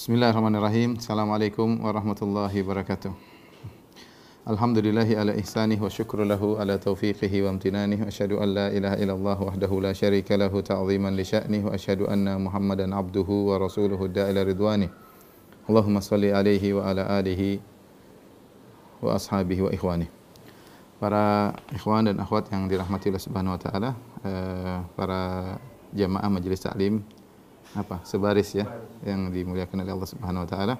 Bismillahirrahmanirrahim. Assalamualaikum warahmatullahi wabarakatuh. Alhamdulillahi ala ihsanih wa syukru lahu ala taufiqihi wa amtinanih wa asyhadu an la ilaha illallah wahdahu la syarika lahu ta'ziman li sya'nih wa asyhadu anna Muhammadan abduhu wa rasuluhu da'ila ridwanih. Allahumma salli alaihi wa ala alihi wa ashabihi wa ikhwanih. Para ikhwan dan akhwat yang dirahmati Allah Subhanahu wa taala, eh, para jamaah majelis taklim apa sebaris ya yang dimuliakan oleh Allah Subhanahu wa taala.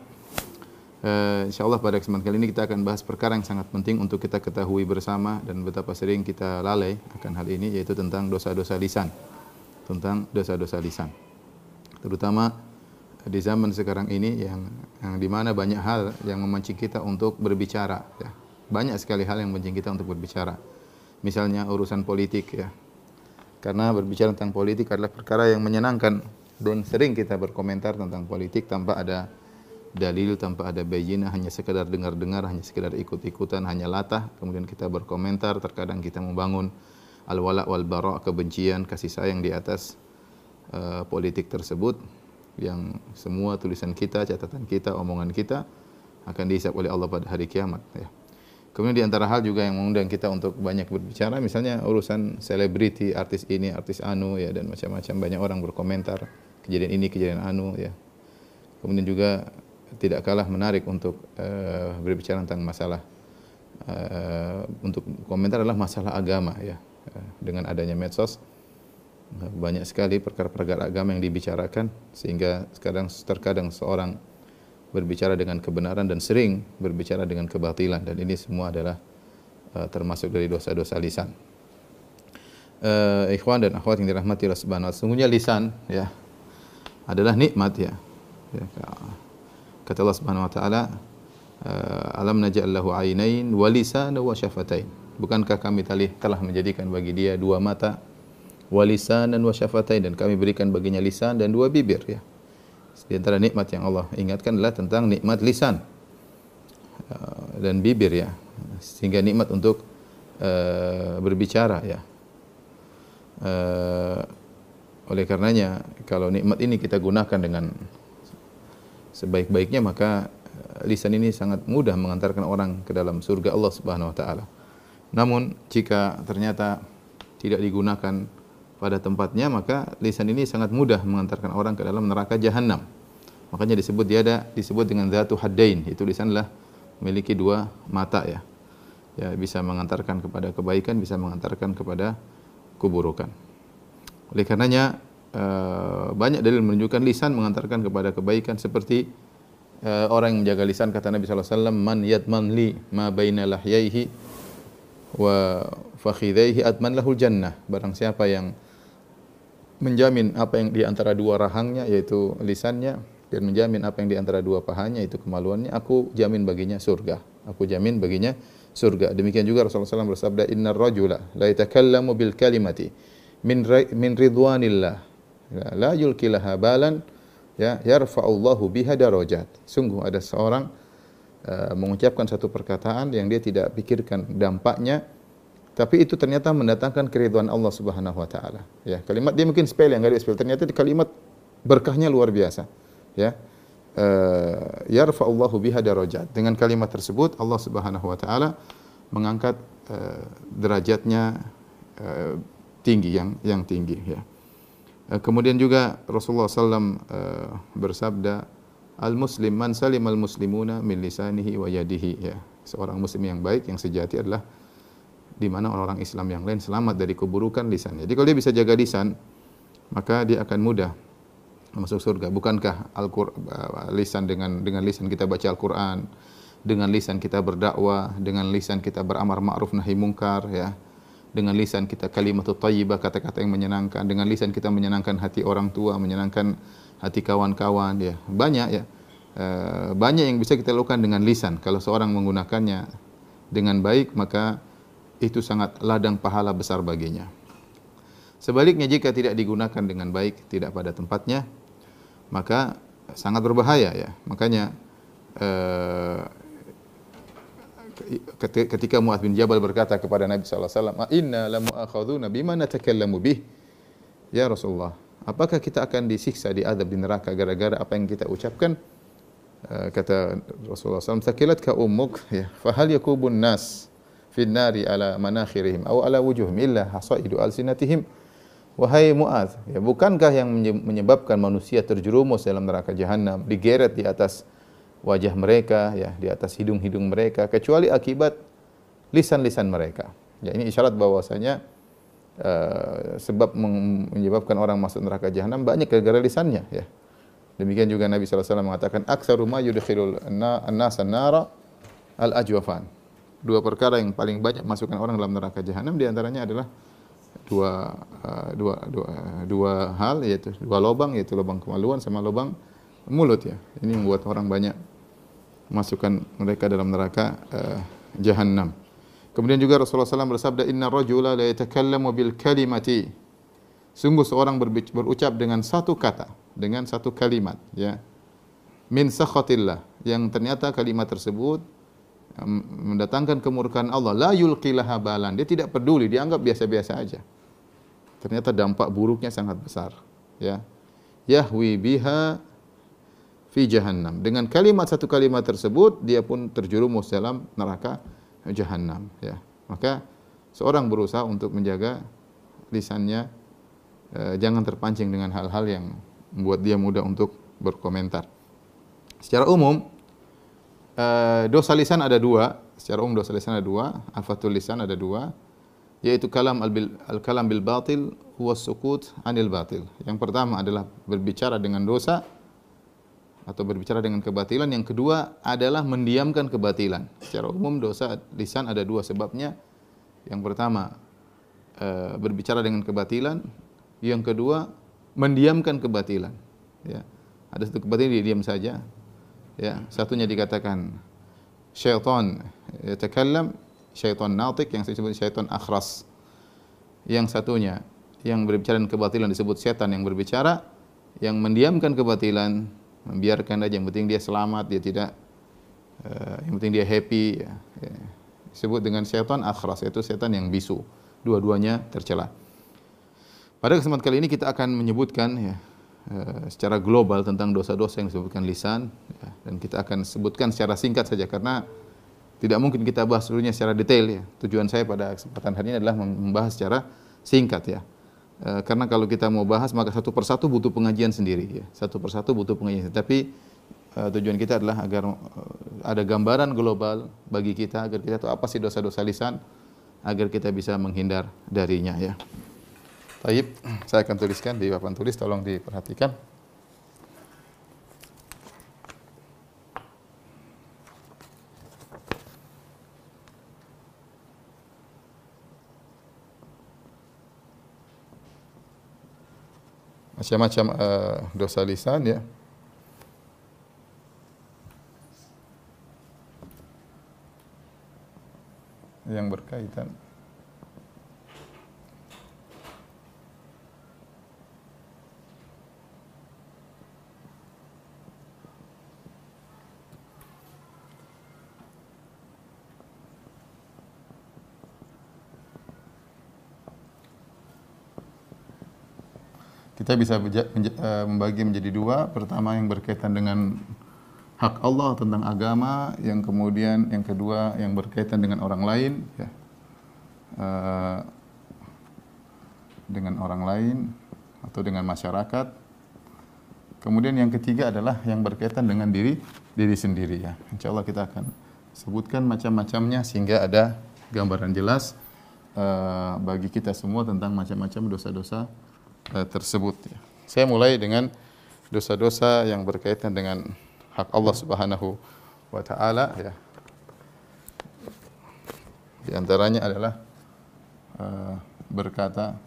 Uh, insyaallah pada kesempatan kali ini kita akan bahas perkara yang sangat penting untuk kita ketahui bersama dan betapa sering kita lalai akan hal ini yaitu tentang dosa-dosa lisan. Tentang dosa-dosa lisan. Terutama di zaman sekarang ini yang yang di mana banyak hal yang memancing kita untuk berbicara ya. Banyak sekali hal yang memancing kita untuk berbicara. Misalnya urusan politik ya. Karena berbicara tentang politik adalah perkara yang menyenangkan dan sering kita berkomentar tentang politik tanpa ada dalil, tanpa ada bayinah, hanya sekedar dengar-dengar, hanya sekedar ikut-ikutan, hanya latah, kemudian kita berkomentar, terkadang kita membangun al-wala wal bara, kebencian, kasih sayang di atas uh, politik tersebut yang semua tulisan kita, catatan kita, omongan kita akan dihisap oleh Allah pada hari kiamat ya. Kemudian di antara hal juga yang mengundang kita untuk banyak berbicara misalnya urusan selebriti, artis ini, artis anu ya dan macam-macam banyak orang berkomentar kejadian ini kejadian anu ya kemudian juga tidak kalah menarik untuk uh, berbicara tentang masalah uh, untuk komentar adalah masalah agama ya uh, dengan adanya medsos banyak sekali perkara-perkara agama yang dibicarakan sehingga sekarang terkadang seorang berbicara dengan kebenaran dan sering berbicara dengan kebatilan dan ini semua adalah uh, termasuk dari dosa-dosa lisan. Uh, ikhwan dan akhwat yang dirahmati Allah Subhanahu wa taala, sungguhnya lisan ya adalah nikmat ya. ya kata Allah Subhanahu wa taala eh, alam naj'al lahu ainain wa lisanan wa syafatain. Bukankah kami telah menjadikan bagi dia dua mata wa lisanan wa syafatain dan kami berikan baginya lisan dan dua bibir ya. Di antara nikmat yang Allah ingatkan adalah tentang nikmat lisan eh, dan bibir ya. Sehingga nikmat untuk uh, berbicara ya. Uh, oleh karenanya kalau nikmat ini kita gunakan dengan sebaik-baiknya maka eh, lisan ini sangat mudah mengantarkan orang ke dalam surga Allah Subhanahu wa taala. Namun jika ternyata tidak digunakan pada tempatnya maka lisan ini sangat mudah mengantarkan orang ke dalam neraka jahanam. Makanya disebut dia ada disebut dengan zatu haddain. Itu lisanlah memiliki dua mata ya. Ya bisa mengantarkan kepada kebaikan, bisa mengantarkan kepada keburukan. Oleh karenanya uh, banyak dalil menunjukkan lisan mengantarkan kepada kebaikan seperti uh, orang yang menjaga lisan kata Nabi sallallahu alaihi wasallam man yadman li ma baina lahyaihi wa fakhidaihi atman lahul jannah. Barang siapa yang menjamin apa yang di antara dua rahangnya yaitu lisannya dan menjamin apa yang di antara dua pahanya itu kemaluannya aku jamin baginya surga. Aku jamin baginya surga. Demikian juga Rasulullah SAW bersabda innar rajula la yatakallamu bil kalimati min min ridwanillah. La yulkilaha balan ya yarfa'ullahu biha darajat. Sungguh ada seorang uh, mengucapkan satu perkataan yang dia tidak pikirkan dampaknya tapi itu ternyata mendatangkan keriduan Allah Subhanahu wa taala. Ya kalimat dia mungkin sepele enggak dia sepele. Ternyata di kalimat berkahnya luar biasa. Ya uh, yarfa'ullahu biha darajat. Dengan kalimat tersebut Allah Subhanahu wa taala mengangkat uh, derajatnya uh, tinggi yang yang tinggi ya. Eh, kemudian juga Rasulullah SAW uh, bersabda al muslim man salim al muslimuna min lisanihi wa yadihi ya. Seorang muslim yang baik yang sejati adalah di mana orang-orang Islam yang lain selamat dari keburukan lisannya. Jadi kalau dia bisa jaga lisan, maka dia akan mudah masuk surga. Bukankah al uh, lisan dengan dengan lisan kita baca Al-Qur'an, dengan lisan kita berdakwah, dengan lisan kita beramar ma'ruf nahi mungkar ya dengan lisan kita kalimat thayyibah kata-kata yang menyenangkan. Dengan lisan kita menyenangkan hati orang tua menyenangkan hati kawan-kawan ya. Banyak ya. E, banyak yang bisa kita lakukan dengan lisan. Kalau seorang menggunakannya dengan baik maka itu sangat ladang pahala besar baginya. Sebaliknya jika tidak digunakan dengan baik tidak pada tempatnya maka sangat berbahaya ya. Makanya e, ketika Muaz bin Jabal berkata kepada Nabi sallallahu alaihi wasallam, "Inna lamu'akhadzuna bima natakallamu bih." Ya Rasulullah, apakah kita akan disiksa di adab di neraka gara-gara apa yang kita ucapkan? uh, kata Rasulullah SAW, "Thaqilatka ummuk?" Ya, "Fahal yakubun nas fi nari ala manakhirihim aw ala wujuhim illa hasaidu alsinatihim?" Wahai Muaz, ya bukankah yang menyebabkan manusia terjerumus dalam neraka jahanam, digeret di atas wajah mereka, ya, di atas hidung-hidung mereka kecuali akibat lisan-lisan mereka. Ya ini isyarat bahwasanya uh, sebab menyebabkan orang masuk neraka jahanam banyak gara-gara lisannya, ya. Demikian juga Nabi SAW mengatakan, Aksaru ma yudkhilul an-nasa nara al-ajwafan. Dua perkara yang paling banyak masukkan orang dalam neraka jahanam di antaranya adalah dua, uh, dua, dua, dua hal yaitu dua lubang yaitu lubang kemaluan sama lubang mulut ya. Ini membuat orang banyak masukkan mereka dalam neraka uh, jahanam. Kemudian juga Rasulullah SAW bersabda, Inna rajula la yatakallamu bil kalimati. Sungguh seorang berucap dengan satu kata, dengan satu kalimat, ya. Min sakhatillah, yang ternyata kalimat tersebut mendatangkan kemurkaan Allah. La yulqilaha balan. Dia tidak peduli, dianggap biasa-biasa aja ternyata dampak buruknya sangat besar ya yahwi biha fi jahannam. Dengan kalimat satu kalimat tersebut dia pun terjerumus dalam neraka jahannam ya. Maka seorang berusaha untuk menjaga lisannya eh, jangan terpancing dengan hal-hal yang membuat dia mudah untuk berkomentar. Secara umum eh, dosa lisan ada dua. Secara umum dosa lisan ada dua afatul lisan ada dua yaitu kalam al, bil, al kalam bil batil huwa sukut anil batil. Yang pertama adalah berbicara dengan dosa atau berbicara dengan kebatilan. Yang kedua adalah mendiamkan kebatilan. Secara umum dosa lisan ada dua sebabnya. Yang pertama e, berbicara dengan kebatilan. Yang kedua mendiamkan kebatilan. Ya. Ada satu kebatilan dia diam saja. Ya, satunya dikatakan syaitan yatakallam syaitan natik yang disebut syaitan akhras. Yang satunya yang berbicara dengan kebatilan disebut setan yang berbicara, yang mendiamkan kebatilan, membiarkan aja yang penting dia selamat, dia tidak uh, yang penting dia happy ya. ya. Disebut dengan syaitan akhras yaitu setan yang bisu. Dua-duanya tercela. Pada kesempatan kali ini kita akan menyebutkan ya, uh, secara global tentang dosa-dosa yang disebutkan lisan ya, dan kita akan sebutkan secara singkat saja karena tidak mungkin kita bahas seluruhnya secara detail ya. Tujuan saya pada kesempatan hari ini adalah membahas secara singkat ya. E, karena kalau kita mau bahas maka satu persatu butuh pengajian sendiri ya. Satu persatu butuh pengajian. Tapi e, tujuan kita adalah agar e, ada gambaran global bagi kita agar kita tahu apa sih dosa-dosa lisan agar kita bisa menghindar darinya ya. Baik, saya akan tuliskan di papan tulis tolong diperhatikan. Macam-macam uh, dosa lisan ya. yang berkaitan kita bisa eh, membagi menjadi dua. Pertama yang berkaitan dengan hak Allah tentang agama, yang kemudian yang kedua yang berkaitan dengan orang lain, ya. Uh, dengan orang lain atau dengan masyarakat. Kemudian yang ketiga adalah yang berkaitan dengan diri diri sendiri ya. Insya Allah kita akan sebutkan macam-macamnya sehingga ada gambaran jelas uh, bagi kita semua tentang macam-macam dosa-dosa uh, tersebut. Ya. Saya mulai dengan dosa-dosa yang berkaitan dengan hak Allah Subhanahu wa taala ya. Di antaranya adalah uh, berkata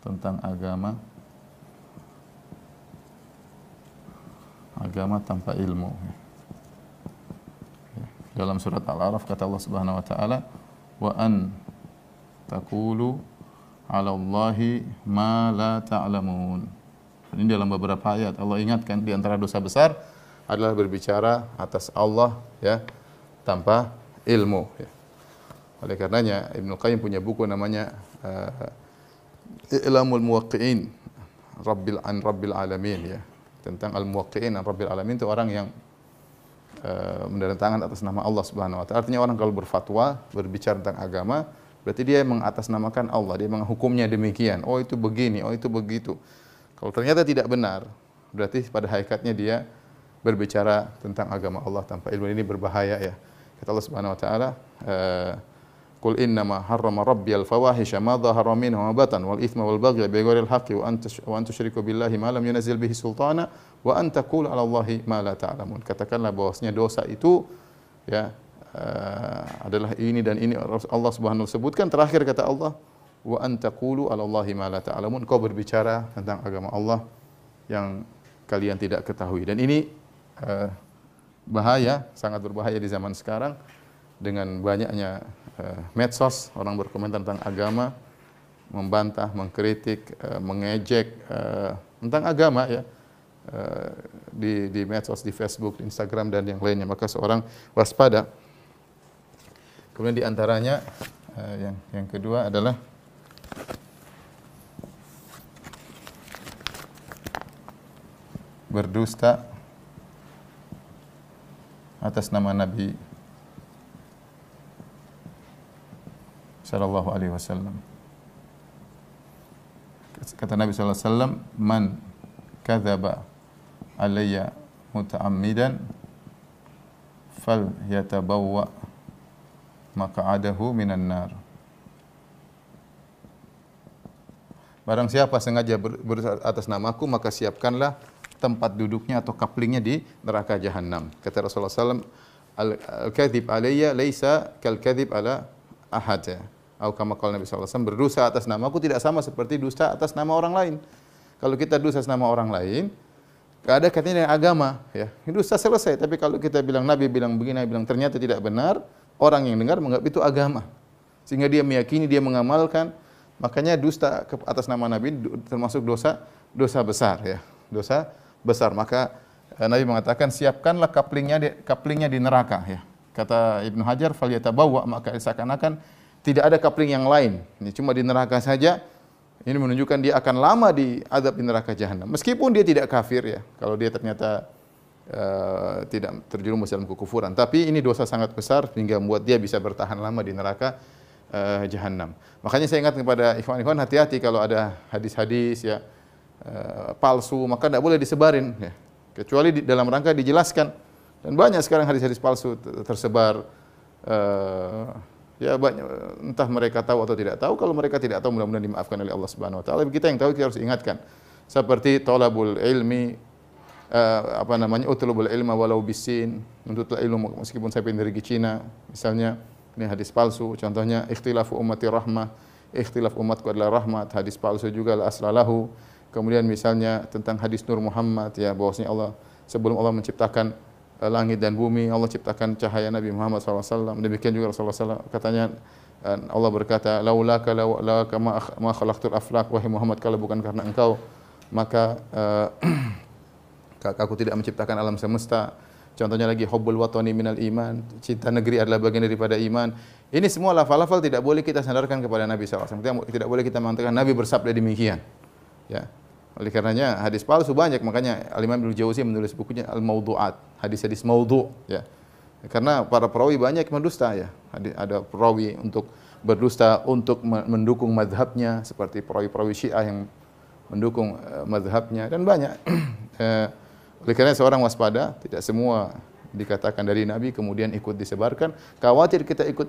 tentang agama agama tanpa ilmu. Ya. Dalam surat Al-Araf kata Allah Subhanahu wa taala wa an taqulu 'ala Allahi ma la ta'lamun. Ini dalam beberapa ayat Allah ingatkan di antara dosa besar adalah berbicara atas Allah ya tanpa ilmu ya. Oleh karenanya Ibnu Qayyim punya buku namanya uh, I'lamul Muwaqqi'in Rabbil an Rabbil Alamin ya. tentang al-muwaqqi'in rabbil alamin itu orang yang uh, menandatangani atas nama Allah Subhanahu wa taala. Artinya orang kalau berfatwa, berbicara tentang agama, berarti dia mengatasnamakan Allah, dia menghukumnya demikian. Oh itu begini, oh itu begitu. Kalau ternyata tidak benar, berarti pada hakikatnya dia berbicara tentang agama Allah tanpa ilmu ini berbahaya ya. Kata Allah Subhanahu wa taala, uh, Qul innama harrama rabbi al-fawahisha ma dhahara minha wa batan wal ithma wal baghy bi ghairi al-haqqi wa an tusyriku billahi ma lam yunzil bihi sultana wa an taqulu 'ala Allahi ma la ta'lamun. Katakanlah bahwasanya dosa itu ya uh, adalah ini dan ini Allah Subhanahu sebutkan terakhir kata Allah wa an taqulu 'ala Allahi ma la ta'lamun. Kau berbicara tentang agama Allah yang kalian tidak ketahui dan ini uh, bahaya, sangat berbahaya di zaman sekarang dengan banyaknya uh, medsos orang berkomentar tentang agama, membantah, mengkritik, uh, mengejek uh, tentang agama ya di di medsos, di Facebook, di Instagram dan yang lainnya. Maka seorang waspada. Kemudian di antaranya uh, yang yang kedua adalah berdusta atas nama Nabi sallallahu alaihi wasallam. Kata Nabi sallallahu alaihi wasallam, "Man kadzaba alayya muta'ammidan fal yatabawwa maq'adahu minan nar." Barang siapa sengaja ber, atas namaku maka siapkanlah tempat duduknya atau kaplingnya di neraka jahanam. Kata Rasulullah SAW, Al-kadhib alayya laisa kal-kadhib ala ahad. Atau kama qala Nabi wasallam berdosa atas namaku tidak sama seperti dusta atas nama orang lain. Kalau kita dosa atas nama orang lain, ada katanya agama, ya. Dusta selesai. Tapi kalau kita bilang Nabi bilang begini, Nabi bilang ternyata tidak benar, orang yang dengar menganggap itu agama. Sehingga dia meyakini, dia mengamalkan. Makanya dusta atas nama Nabi termasuk dosa dosa besar, ya. Dosa besar. Maka eh, Nabi mengatakan siapkanlah kaplingnya di, kaplingnya di neraka, ya. Kata Ibnu Hajar, "Fal yatabawwa" maka seakan-akan tidak ada kapling yang lain. Ini cuma di neraka saja. Ini menunjukkan dia akan lama di adab di neraka jahanam. Meskipun dia tidak kafir ya, kalau dia ternyata uh, tidak terjerumus dalam kekufuran. Tapi ini dosa sangat besar sehingga membuat dia bisa bertahan lama di neraka uh, jahanam. Makanya saya ingat kepada ikhwan-ikhwan hati-hati kalau ada hadis-hadis ya uh, palsu, maka tidak boleh disebarin ya. Kecuali di, dalam rangka dijelaskan. Dan banyak sekarang hadis-hadis palsu tersebar uh, Ya banyak entah mereka tahu atau tidak tahu. Kalau mereka tidak tahu mudah-mudahan dimaafkan oleh Allah Subhanahu wa taala. Kita yang tahu kita harus ingatkan. Seperti talabul ilmi uh, apa namanya utlubul ilma walau bisin untuk ilmu meskipun saya pindah dari Cina. Misalnya ini hadis palsu contohnya ikhtilafu ummati rahmah. Ikhtilaf umatku adalah rahmat hadis palsu juga la aslalahu kemudian misalnya tentang hadis Nur Muhammad ya bahwasanya Allah sebelum Allah menciptakan Eh, langit dan bumi, Allah ciptakan cahaya Nabi Muhammad SAW. Demikian juga Rasulullah SAW katanya Allah berkata, "Laulaka laulaka ma khalaqtul aflak wahai Muhammad kalau bukan karena engkau maka uh, aku tidak menciptakan alam semesta." Contohnya lagi hubbul watani minal iman, cinta negeri adalah bagian daripada iman. Ini semua lafal-lafal tidak boleh kita sandarkan kepada Nabi SAW. Tidak boleh kita mengatakan Nabi bersabda demikian. Ya. Oleh karenanya hadis palsu banyak makanya Al Imam Ibnu Jauzi menulis bukunya Al Mauduat, hadis-hadis maudhu ya. Karena para perawi banyak mendusta ya. Ada perawi untuk berdusta untuk mendukung madhabnya seperti perawi-perawi Syiah yang mendukung uh, dan banyak. oleh karena seorang waspada, tidak semua dikatakan dari Nabi kemudian ikut disebarkan. Khawatir kita ikut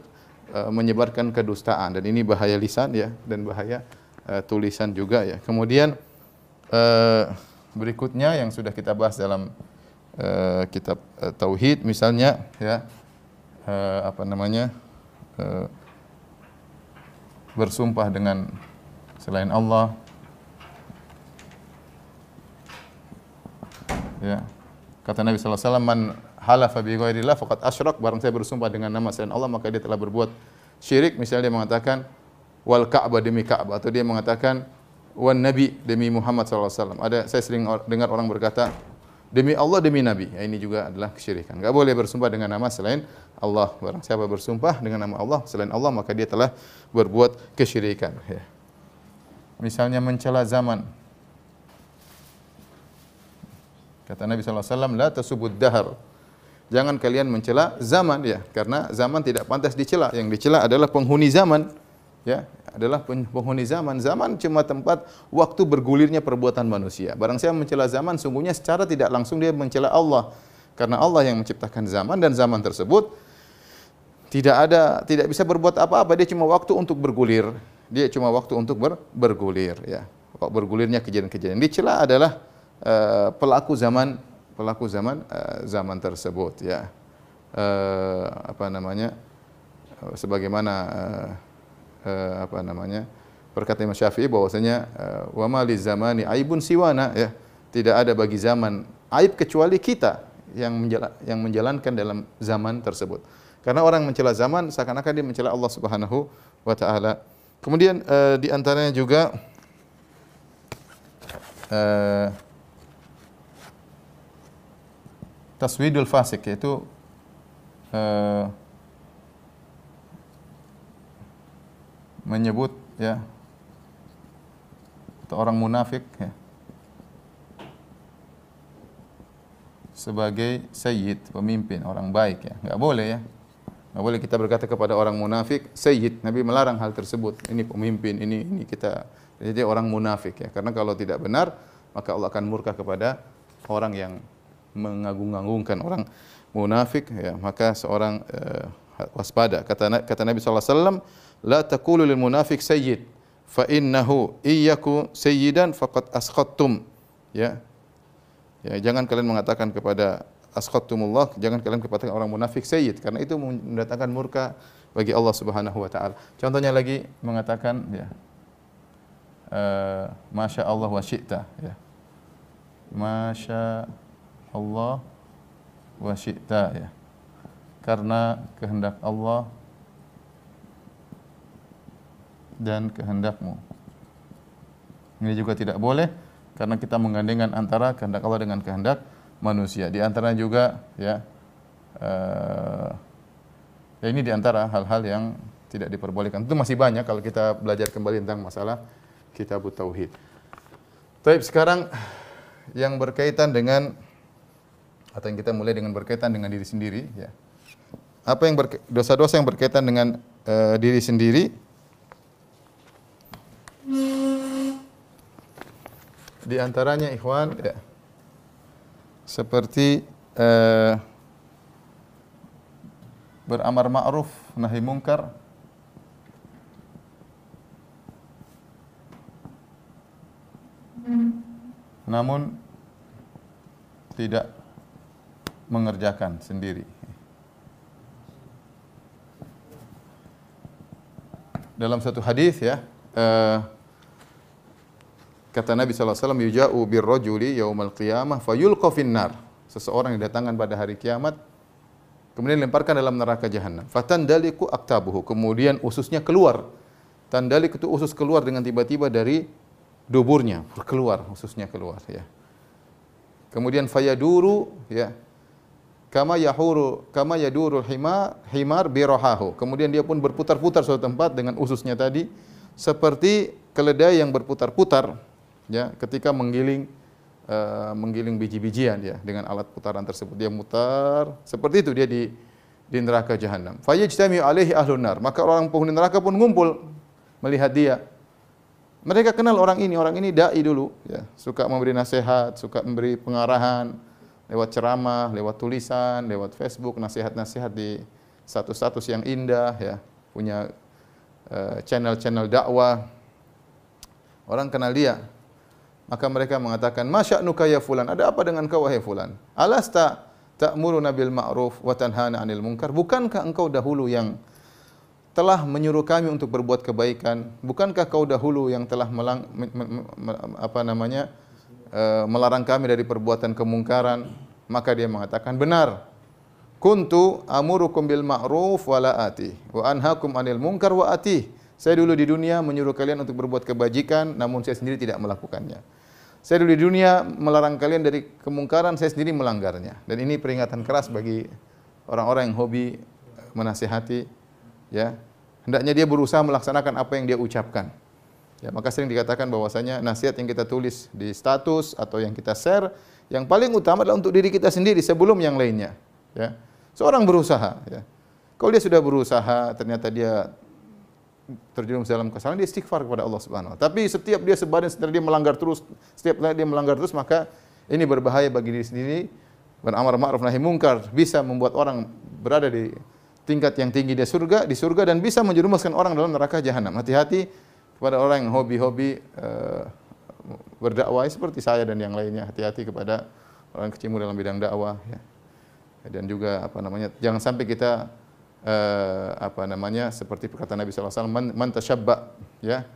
uh, menyebarkan kedustaan dan ini bahaya lisan ya dan bahaya uh, tulisan juga ya. Kemudian uh, berikutnya yang sudah kita bahas dalam uh, kitab uh, tauhid misalnya ya uh, apa namanya uh, bersumpah dengan selain Allah ya kata Nabi sallallahu alaihi wasallam man halafa bi ghairillah faqad asyrak barang saya bersumpah dengan nama selain Allah maka dia telah berbuat syirik misalnya dia mengatakan wal ka'bah demi Ka'bah atau dia mengatakan wan nabi demi Muhammad SAW. Ada saya sering dengar orang berkata demi Allah demi nabi. Ya, ini juga adalah kesyirikan. Enggak boleh bersumpah dengan nama selain Allah. Barang siapa bersumpah dengan nama Allah selain Allah maka dia telah berbuat kesyirikan. Ya. Misalnya mencela zaman. Kata Nabi wasallam, "La tasubud dahar." Jangan kalian mencela zaman ya, karena zaman tidak pantas dicela. Yang dicela adalah penghuni zaman. Ya, adalah penghuni zaman. Zaman cuma tempat waktu bergulirnya perbuatan manusia. Barang siapa mencela zaman, sungguhnya secara tidak langsung dia mencela Allah. Karena Allah yang menciptakan zaman dan zaman tersebut tidak ada tidak bisa berbuat apa-apa, dia cuma waktu untuk bergulir. Dia cuma waktu untuk ber, bergulir ya. Bergulirnya kejadian-kejadian. Dicela adalah uh, pelaku zaman pelaku zaman uh, zaman tersebut ya. Uh, apa namanya? Sebagaimana uh, uh, apa namanya? Berkata Imam Syafi'i bahwasanya uh, wa ma zamani aibun siwana ya. Tidak ada bagi zaman aib kecuali kita yang menjala, yang menjalankan dalam zaman tersebut. Karena orang mencela zaman seakan-akan dia mencela Allah Subhanahu wa taala. Kemudian uh, di antaranya juga uh, taswidul fasik yaitu uh, menyebut ya atau orang munafik ya, sebagai sayyid, pemimpin, orang baik ya. Enggak boleh ya. Enggak boleh kita berkata kepada orang munafik sayyid. Nabi melarang hal tersebut. Ini pemimpin, ini ini kita jadi orang munafik ya. Karena kalau tidak benar, maka Allah akan murka kepada orang yang mengagung-agungkan orang munafik ya. Maka seorang uh, waspada. Kata kata Nabi sallallahu alaihi wasallam, "La taqulu lil munafik sayyid, fa innahu iyyaku sayyidan faqad asqattum." Ya. Ya, jangan kalian mengatakan kepada asqattumullah, jangan kalian kepada orang munafik sayyid karena itu mendatangkan murka bagi Allah Subhanahu wa taala. Contohnya lagi mengatakan ya uh, masya Allah wa syi'ta ya. Masya Allah wa syi'ta ya. Karena kehendak Allah dan kehendakmu. Ini juga tidak boleh karena kita menggandengkan antara kehendak Allah dengan kehendak manusia. Di antara juga ya uh, ya ini di antara hal-hal yang tidak diperbolehkan. Itu masih banyak kalau kita belajar kembali tentang masalah kitab tauhid. Baik, sekarang yang berkaitan dengan atau yang kita mulai dengan berkaitan dengan diri sendiri ya. Apa yang dosa-dosa yang berkaitan dengan uh, diri sendiri? Di antaranya ikhwan ya seperti uh, beramar ma'ruf nahi mungkar namun tidak mengerjakan sendiri. Dalam satu hadis ya, uh, Kata Nabi SAW, Yuja'u birrojuli yaumal qiyamah fayulqa finnar. Seseorang yang datangkan pada hari kiamat, kemudian lemparkan dalam neraka jahanam. Fatandaliku aktabuhu. Kemudian ususnya keluar. Tandalik itu usus keluar dengan tiba-tiba dari duburnya. Keluar, ususnya keluar. ya. Kemudian fayaduru, ya, kama yahuru kama yadurul himar himar birohahu. Kemudian dia pun berputar-putar suatu tempat dengan ususnya tadi seperti keledai yang berputar-putar ya ketika menggiling uh, menggiling biji-bijian ya dengan alat putaran tersebut. Dia mutar seperti itu dia di di neraka jahanam fayajtami alaihi ahlun nar. Maka orang penghuni neraka pun ngumpul melihat dia. Mereka kenal orang ini. Orang ini dai dulu ya. Suka memberi nasihat suka memberi pengarahan lewat ceramah lewat tulisan lewat Facebook nasihat-nasihat di status-status yang indah ya punya eh, channel-channel uh, dakwah orang kenal dia maka mereka mengatakan, "Masya'nuka ya fulan? Ada apa dengan kau wahai fulan? Alasta ta'muruna bil ma'ruf wa tanhana 'anil munkar? Bukankah engkau dahulu yang telah menyuruh kami untuk berbuat kebaikan? Bukankah kau dahulu yang telah melang, me, me, me, apa namanya? Uh, melarang kami dari perbuatan kemungkaran?" Maka dia mengatakan, "Benar. Kuntu amurukum bil ma'ruf wa la ati wa anhaakum 'anil munkar wa ati." Saya dulu di dunia menyuruh kalian untuk berbuat kebajikan, namun saya sendiri tidak melakukannya. Saya dulu di dunia melarang kalian dari kemungkaran, saya sendiri melanggarnya. Dan ini peringatan keras bagi orang-orang yang hobi menasihati ya. Hendaknya dia berusaha melaksanakan apa yang dia ucapkan. Ya, maka sering dikatakan bahwasanya nasihat yang kita tulis di status atau yang kita share Yang paling utama adalah untuk diri kita sendiri sebelum yang lainnya. Ya. Seorang berusaha. Ya. Kalau dia sudah berusaha, ternyata dia terjerumus dalam kesalahan, dia istighfar kepada Allah Subhanahu wa Tapi setiap dia sebarin, setiap dia melanggar terus, setiap dia melanggar terus, maka ini berbahaya bagi diri sendiri. Beramar ma'ruf nahi mungkar bisa membuat orang berada di tingkat yang tinggi di surga, di surga dan bisa menjerumuskan orang dalam neraka jahanam. Hati-hati kepada orang yang hobi-hobi uh, berdakwah seperti saya dan yang lainnya hati-hati kepada orang kecil dalam bidang dakwah ya. Dan juga apa namanya jangan sampai kita uh, apa namanya seperti perkataan Nabi sallallahu alaihi wasallam ya.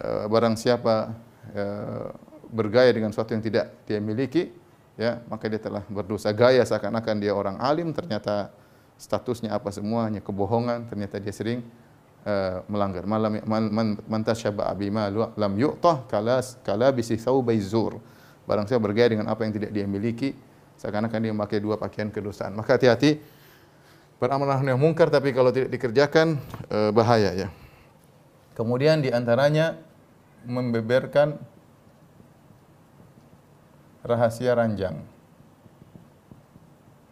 Uh, barang siapa uh, bergaya dengan sesuatu yang tidak dia miliki ya maka dia telah berdosa gaya seakan-akan dia orang alim ternyata statusnya apa semuanya kebohongan ternyata dia sering uh, melanggar. Malam man, man, man tasyaba bima lam yu'tah kalas kala bisi thawbai zur. Barang siapa bergaya dengan apa yang tidak dia miliki, seakan-akan dia memakai dua pakaian kedosaan. Maka hati-hati beramal nahi mungkar tapi kalau tidak dikerjakan uh, bahaya ya. Kemudian di antaranya membeberkan rahasia ranjang.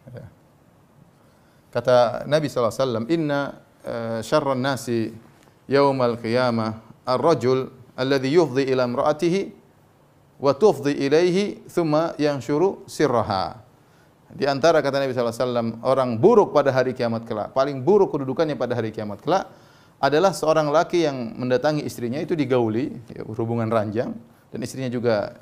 Ya. Kata Nabi SAW, Inna syarran nasi yaumal qiyamah ar-rajul alladhi yufdi ila imra'atihi wa tufdi ilaihi thumma yanshuru sirraha. Di antara kata Nabi SAW, orang buruk pada hari kiamat kelak, paling buruk kedudukannya pada hari kiamat kelak, adalah seorang laki yang mendatangi istrinya itu digauli, ya, hubungan ranjang, dan istrinya juga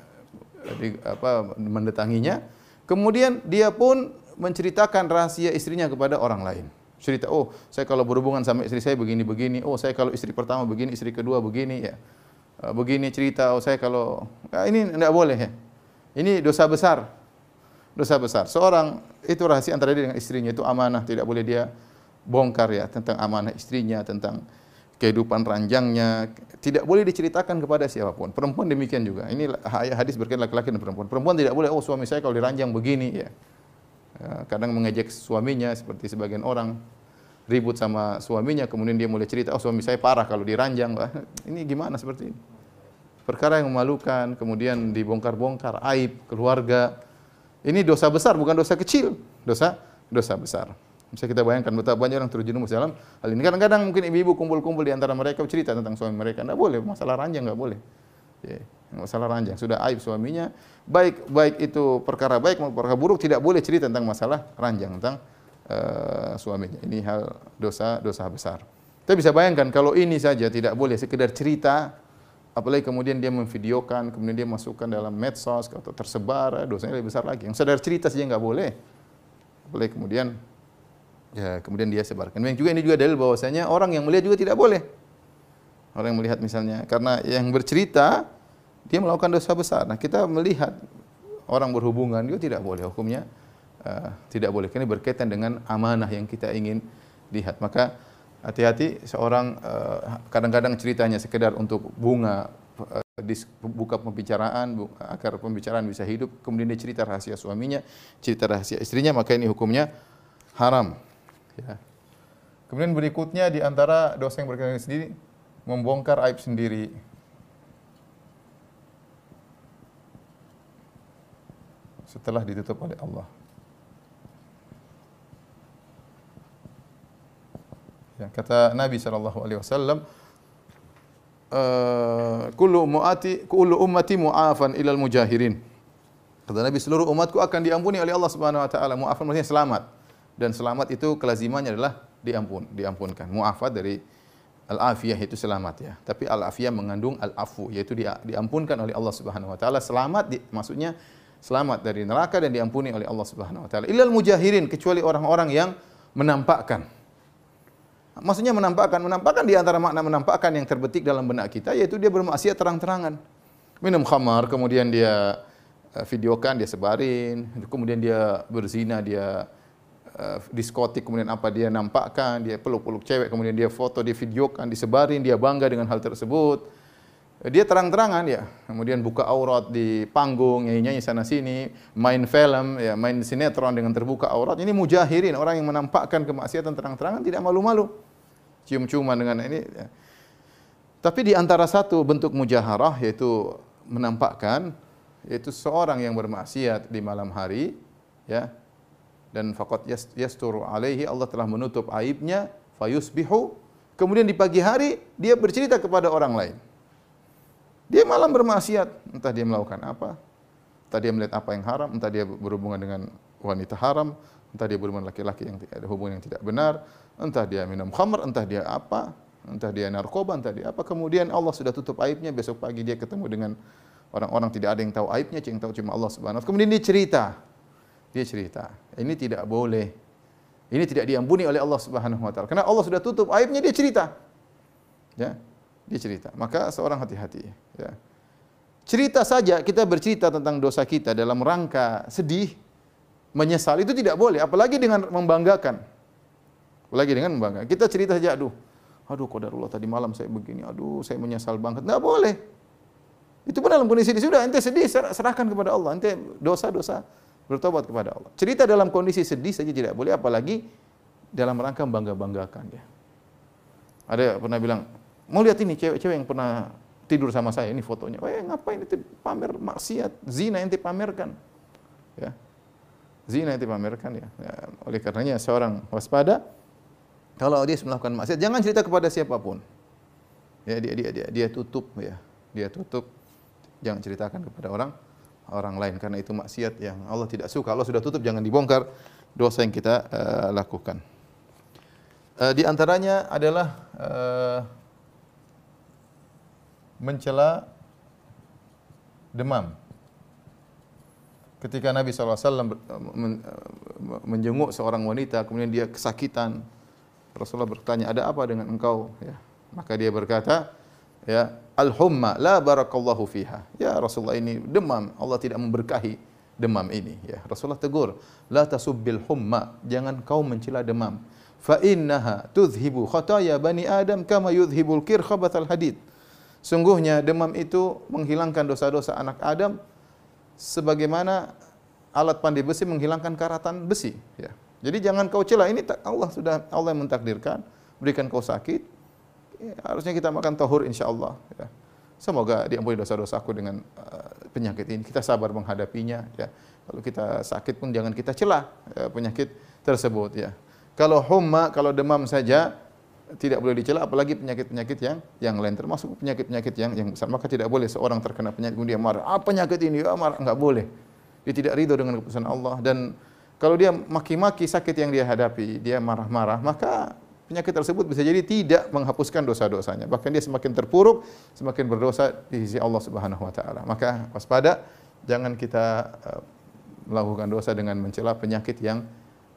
di, apa, mendatanginya. Kemudian dia pun menceritakan rahasia istrinya kepada orang lain cerita, oh saya kalau berhubungan sama istri saya begini-begini, oh saya kalau istri pertama begini, istri kedua begini ya. Uh, begini cerita, oh saya kalau ya, ini tidak boleh ya. Ini dosa besar. Dosa besar. Seorang itu rahasia antara dia dengan istrinya itu amanah, tidak boleh dia bongkar ya tentang amanah istrinya, tentang kehidupan ranjangnya, tidak boleh diceritakan kepada siapa pun. Perempuan demikian juga. Ini hadis berkaitan laki-laki dan perempuan. Perempuan tidak boleh, oh suami saya kalau diranjang begini ya. Ya, kadang mengejek suaminya seperti sebagian orang ribut sama suaminya kemudian dia mulai cerita oh suami saya parah kalau diranjang ini gimana seperti ini? Perkara yang memalukan kemudian dibongkar-bongkar aib keluarga. Ini dosa besar bukan dosa kecil. Dosa dosa besar. Bisa kita bayangkan betapa banyak orang terjerumus dalam hal ini. Kadang-kadang mungkin ibu-ibu kumpul-kumpul di antara mereka cerita tentang suami mereka. Tidak boleh masalah ranjang nggak boleh. Yeah masalah ranjang. Sudah aib suaminya baik baik itu perkara baik maupun perkara buruk tidak boleh cerita tentang masalah ranjang tentang uh, suaminya. Ini hal dosa dosa besar. Kita bisa bayangkan kalau ini saja tidak boleh sekedar cerita apalagi kemudian dia memvideokan kemudian dia masukkan dalam medsos atau tersebar dosanya lebih besar lagi. Yang sadar cerita saja nggak boleh. Apalagi kemudian ya kemudian dia sebarkan. Yang juga ini juga dalil bahwasanya orang yang melihat juga tidak boleh. Orang yang melihat misalnya karena yang bercerita dia melakukan dosa besar. Nah, kita melihat orang berhubungan itu tidak boleh hukumnya uh, tidak boleh. Ini berkaitan dengan amanah yang kita ingin lihat. Maka hati-hati seorang uh, kadang-kadang ceritanya sekedar untuk bunga uh, buka pembicaraan agar pembicaraan bisa hidup kemudian dia cerita rahasia suaminya cerita rahasia istrinya maka ini hukumnya haram ya. kemudian berikutnya di antara dosa yang berkaitan sendiri membongkar aib sendiri setelah ditutup oleh Allah. Ya, kata Nabi sallallahu alaihi wasallam, eh, kullu muati kullu ummati mu'afan ilal mujahirin. Kata Nabi seluruh umatku akan diampuni oleh Allah Subhanahu wa taala. Mu'afan maksudnya selamat. Dan selamat itu kelazimannya adalah diampun, diampunkan. Mu'afat dari al-afiyah itu selamat ya. Tapi al-afiyah mengandung al-afu yaitu diampunkan oleh Allah Subhanahu wa taala. Selamat di, maksudnya selamat dari neraka dan diampuni oleh Allah Subhanahu wa taala. Ilal mujahirin kecuali orang-orang yang menampakkan. Maksudnya menampakkan, menampakkan di antara makna menampakkan yang terbetik dalam benak kita yaitu dia bermaksiat terang-terangan. Minum khamar, kemudian dia eh, videokan, dia sebarin, kemudian dia berzina, dia uh, diskotik, kemudian apa dia nampakkan, dia peluk-peluk cewek, kemudian dia foto, dia videokan, disebarin, dia bangga dengan hal tersebut dia terang-terangan ya, kemudian buka aurat di panggung, nyanyi-nyanyi sana sini, main film, ya, main sinetron dengan terbuka aurat. Ini mujahirin, orang yang menampakkan kemaksiatan terang-terangan tidak malu-malu. Cium-ciuman dengan ini. Ya. Tapi di antara satu bentuk mujaharah yaitu menampakkan yaitu seorang yang bermaksiat di malam hari ya dan faqat yasturu alaihi Allah telah menutup aibnya fayusbihu kemudian di pagi hari dia bercerita kepada orang lain dia malam bermaksiat entah dia melakukan apa entah dia melihat apa yang haram entah dia berhubungan dengan wanita haram entah dia berhubungan laki-laki yang ada hubungan yang tidak benar entah dia minum khamr entah dia apa entah dia narkoba entah dia apa kemudian Allah sudah tutup aibnya besok pagi dia ketemu dengan orang-orang tidak ada yang tahu aibnya yang tahu cuma Allah Subhanahu wa kemudian dia cerita dia cerita. Ini tidak boleh. Ini tidak diampuni oleh Allah Subhanahu wa taala. Karena Allah sudah tutup aibnya dia cerita. Ya. Dia cerita. Maka seorang hati-hati, ya. Cerita saja kita bercerita tentang dosa kita dalam rangka sedih, menyesal itu tidak boleh, apalagi dengan membanggakan. Apalagi dengan membanggakan. Kita cerita saja, aduh, aduh qadarullah tadi malam saya begini, aduh saya menyesal banget. Enggak boleh. Itu pun dalam kondisi sudah ente sedih serahkan kepada Allah. Ente dosa-dosa bertobat kepada Allah. Cerita dalam kondisi sedih saja tidak boleh, apalagi dalam rangka bangga-banggakan ya. Ada pernah bilang, mau lihat ini cewek-cewek yang pernah tidur sama saya, ini fotonya. Eh, ngapain itu pamer maksiat, zina yang dipamerkan. Ya. Zina yang dipamerkan ya. ya. Oleh karenanya seorang waspada kalau dia melakukan maksiat jangan cerita kepada siapa pun. Ya dia dia dia dia tutup ya. Dia tutup jangan ceritakan kepada orang orang lain karena itu maksiat yang Allah tidak suka. Allah sudah tutup jangan dibongkar dosa yang kita uh, lakukan. Uh, di antaranya adalah uh, mencela demam. Ketika Nabi SAW menjenguk seorang wanita, kemudian dia kesakitan, Rasulullah bertanya, ada apa dengan engkau? Ya. Maka dia berkata, ya al-humma la barakallahu fiha. Ya Rasulullah ini demam, Allah tidak memberkahi demam ini ya. Rasulullah tegur, la tasubbil humma, jangan kau mencela demam. Fa innaha tudhhibu khataya bani Adam kama yudhhibul kir khabathal hadid. Sungguhnya demam itu menghilangkan dosa-dosa anak Adam sebagaimana alat pandai besi menghilangkan karatan besi ya. Jadi jangan kau cela ini Allah sudah Allah yang mentakdirkan berikan kau sakit ya, harusnya kita makan tahur insya Allah. Ya. Semoga diampuni dosa-dosaku dengan uh, penyakit ini. Kita sabar menghadapinya. Ya. Kalau kita sakit pun jangan kita celah ya, penyakit tersebut. Ya. Kalau humma, kalau demam saja tidak boleh dicela, apalagi penyakit-penyakit yang yang lain termasuk penyakit-penyakit yang yang besar. Maka tidak boleh seorang terkena penyakit kemudian marah. Apa penyakit ini? Ya, marah enggak boleh. Dia tidak ridho dengan keputusan Allah dan kalau dia maki-maki sakit yang dia hadapi, dia marah-marah, maka penyakit tersebut bisa jadi tidak menghapuskan dosa-dosanya. Bahkan dia semakin terpuruk, semakin berdosa di sisi Allah Subhanahu wa taala. Maka waspada, jangan kita uh, melakukan dosa dengan mencela penyakit yang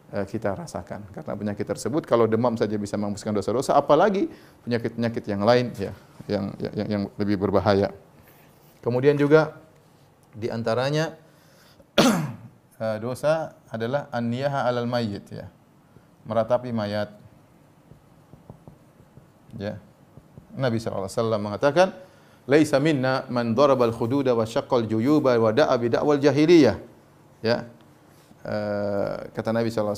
kita rasakan. Karena penyakit tersebut kalau demam saja bisa menghapuskan dosa-dosa, apalagi penyakit-penyakit yang lain ya, yang, yang yang lebih berbahaya. Kemudian juga di antaranya uh, dosa adalah an-niyaha 'alal mayyit ya. Meratapi mayat Ya. Nabi SAW mengatakan, "Laisa minna man daraba al-khududa wa syaqqal juyuba wa da'a bi da'wal jahiliyah." Ya. Uh, kata Nabi SAW,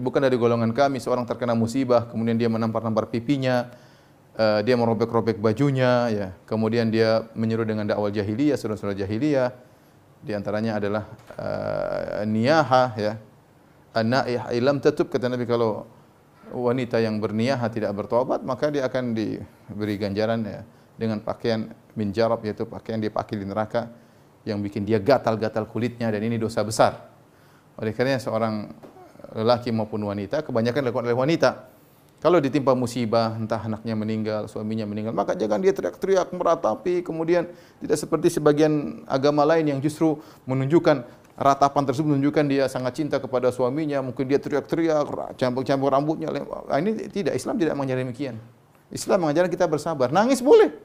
bukan dari golongan kami seorang terkena musibah, kemudian dia menampar-nampar pipinya, uh, dia merobek-robek bajunya, ya. kemudian dia menyuruh dengan dakwah jahiliyah, surah-surah jahiliyah, di antaranya adalah uh, niyaha, ya. An-na'ih ilam tatub, kata Nabi kalau wanita yang berniat tidak bertobat maka dia akan diberi ganjaran ya, dengan pakaian minjarab yaitu pakaian dia pakai di neraka yang bikin dia gatal-gatal kulitnya dan ini dosa besar. Oleh karena seorang lelaki maupun wanita kebanyakan dilakukan oleh wanita. Kalau ditimpa musibah, entah anaknya meninggal, suaminya meninggal, maka jangan dia teriak-teriak meratapi, kemudian tidak seperti sebagian agama lain yang justru menunjukkan ratapan tersebut menunjukkan dia sangat cinta kepada suaminya, mungkin dia teriak-teriak, campur-campur rambutnya. Nah, ini tidak Islam tidak mengajarkan demikian. Islam mengajarkan kita bersabar. Nangis boleh.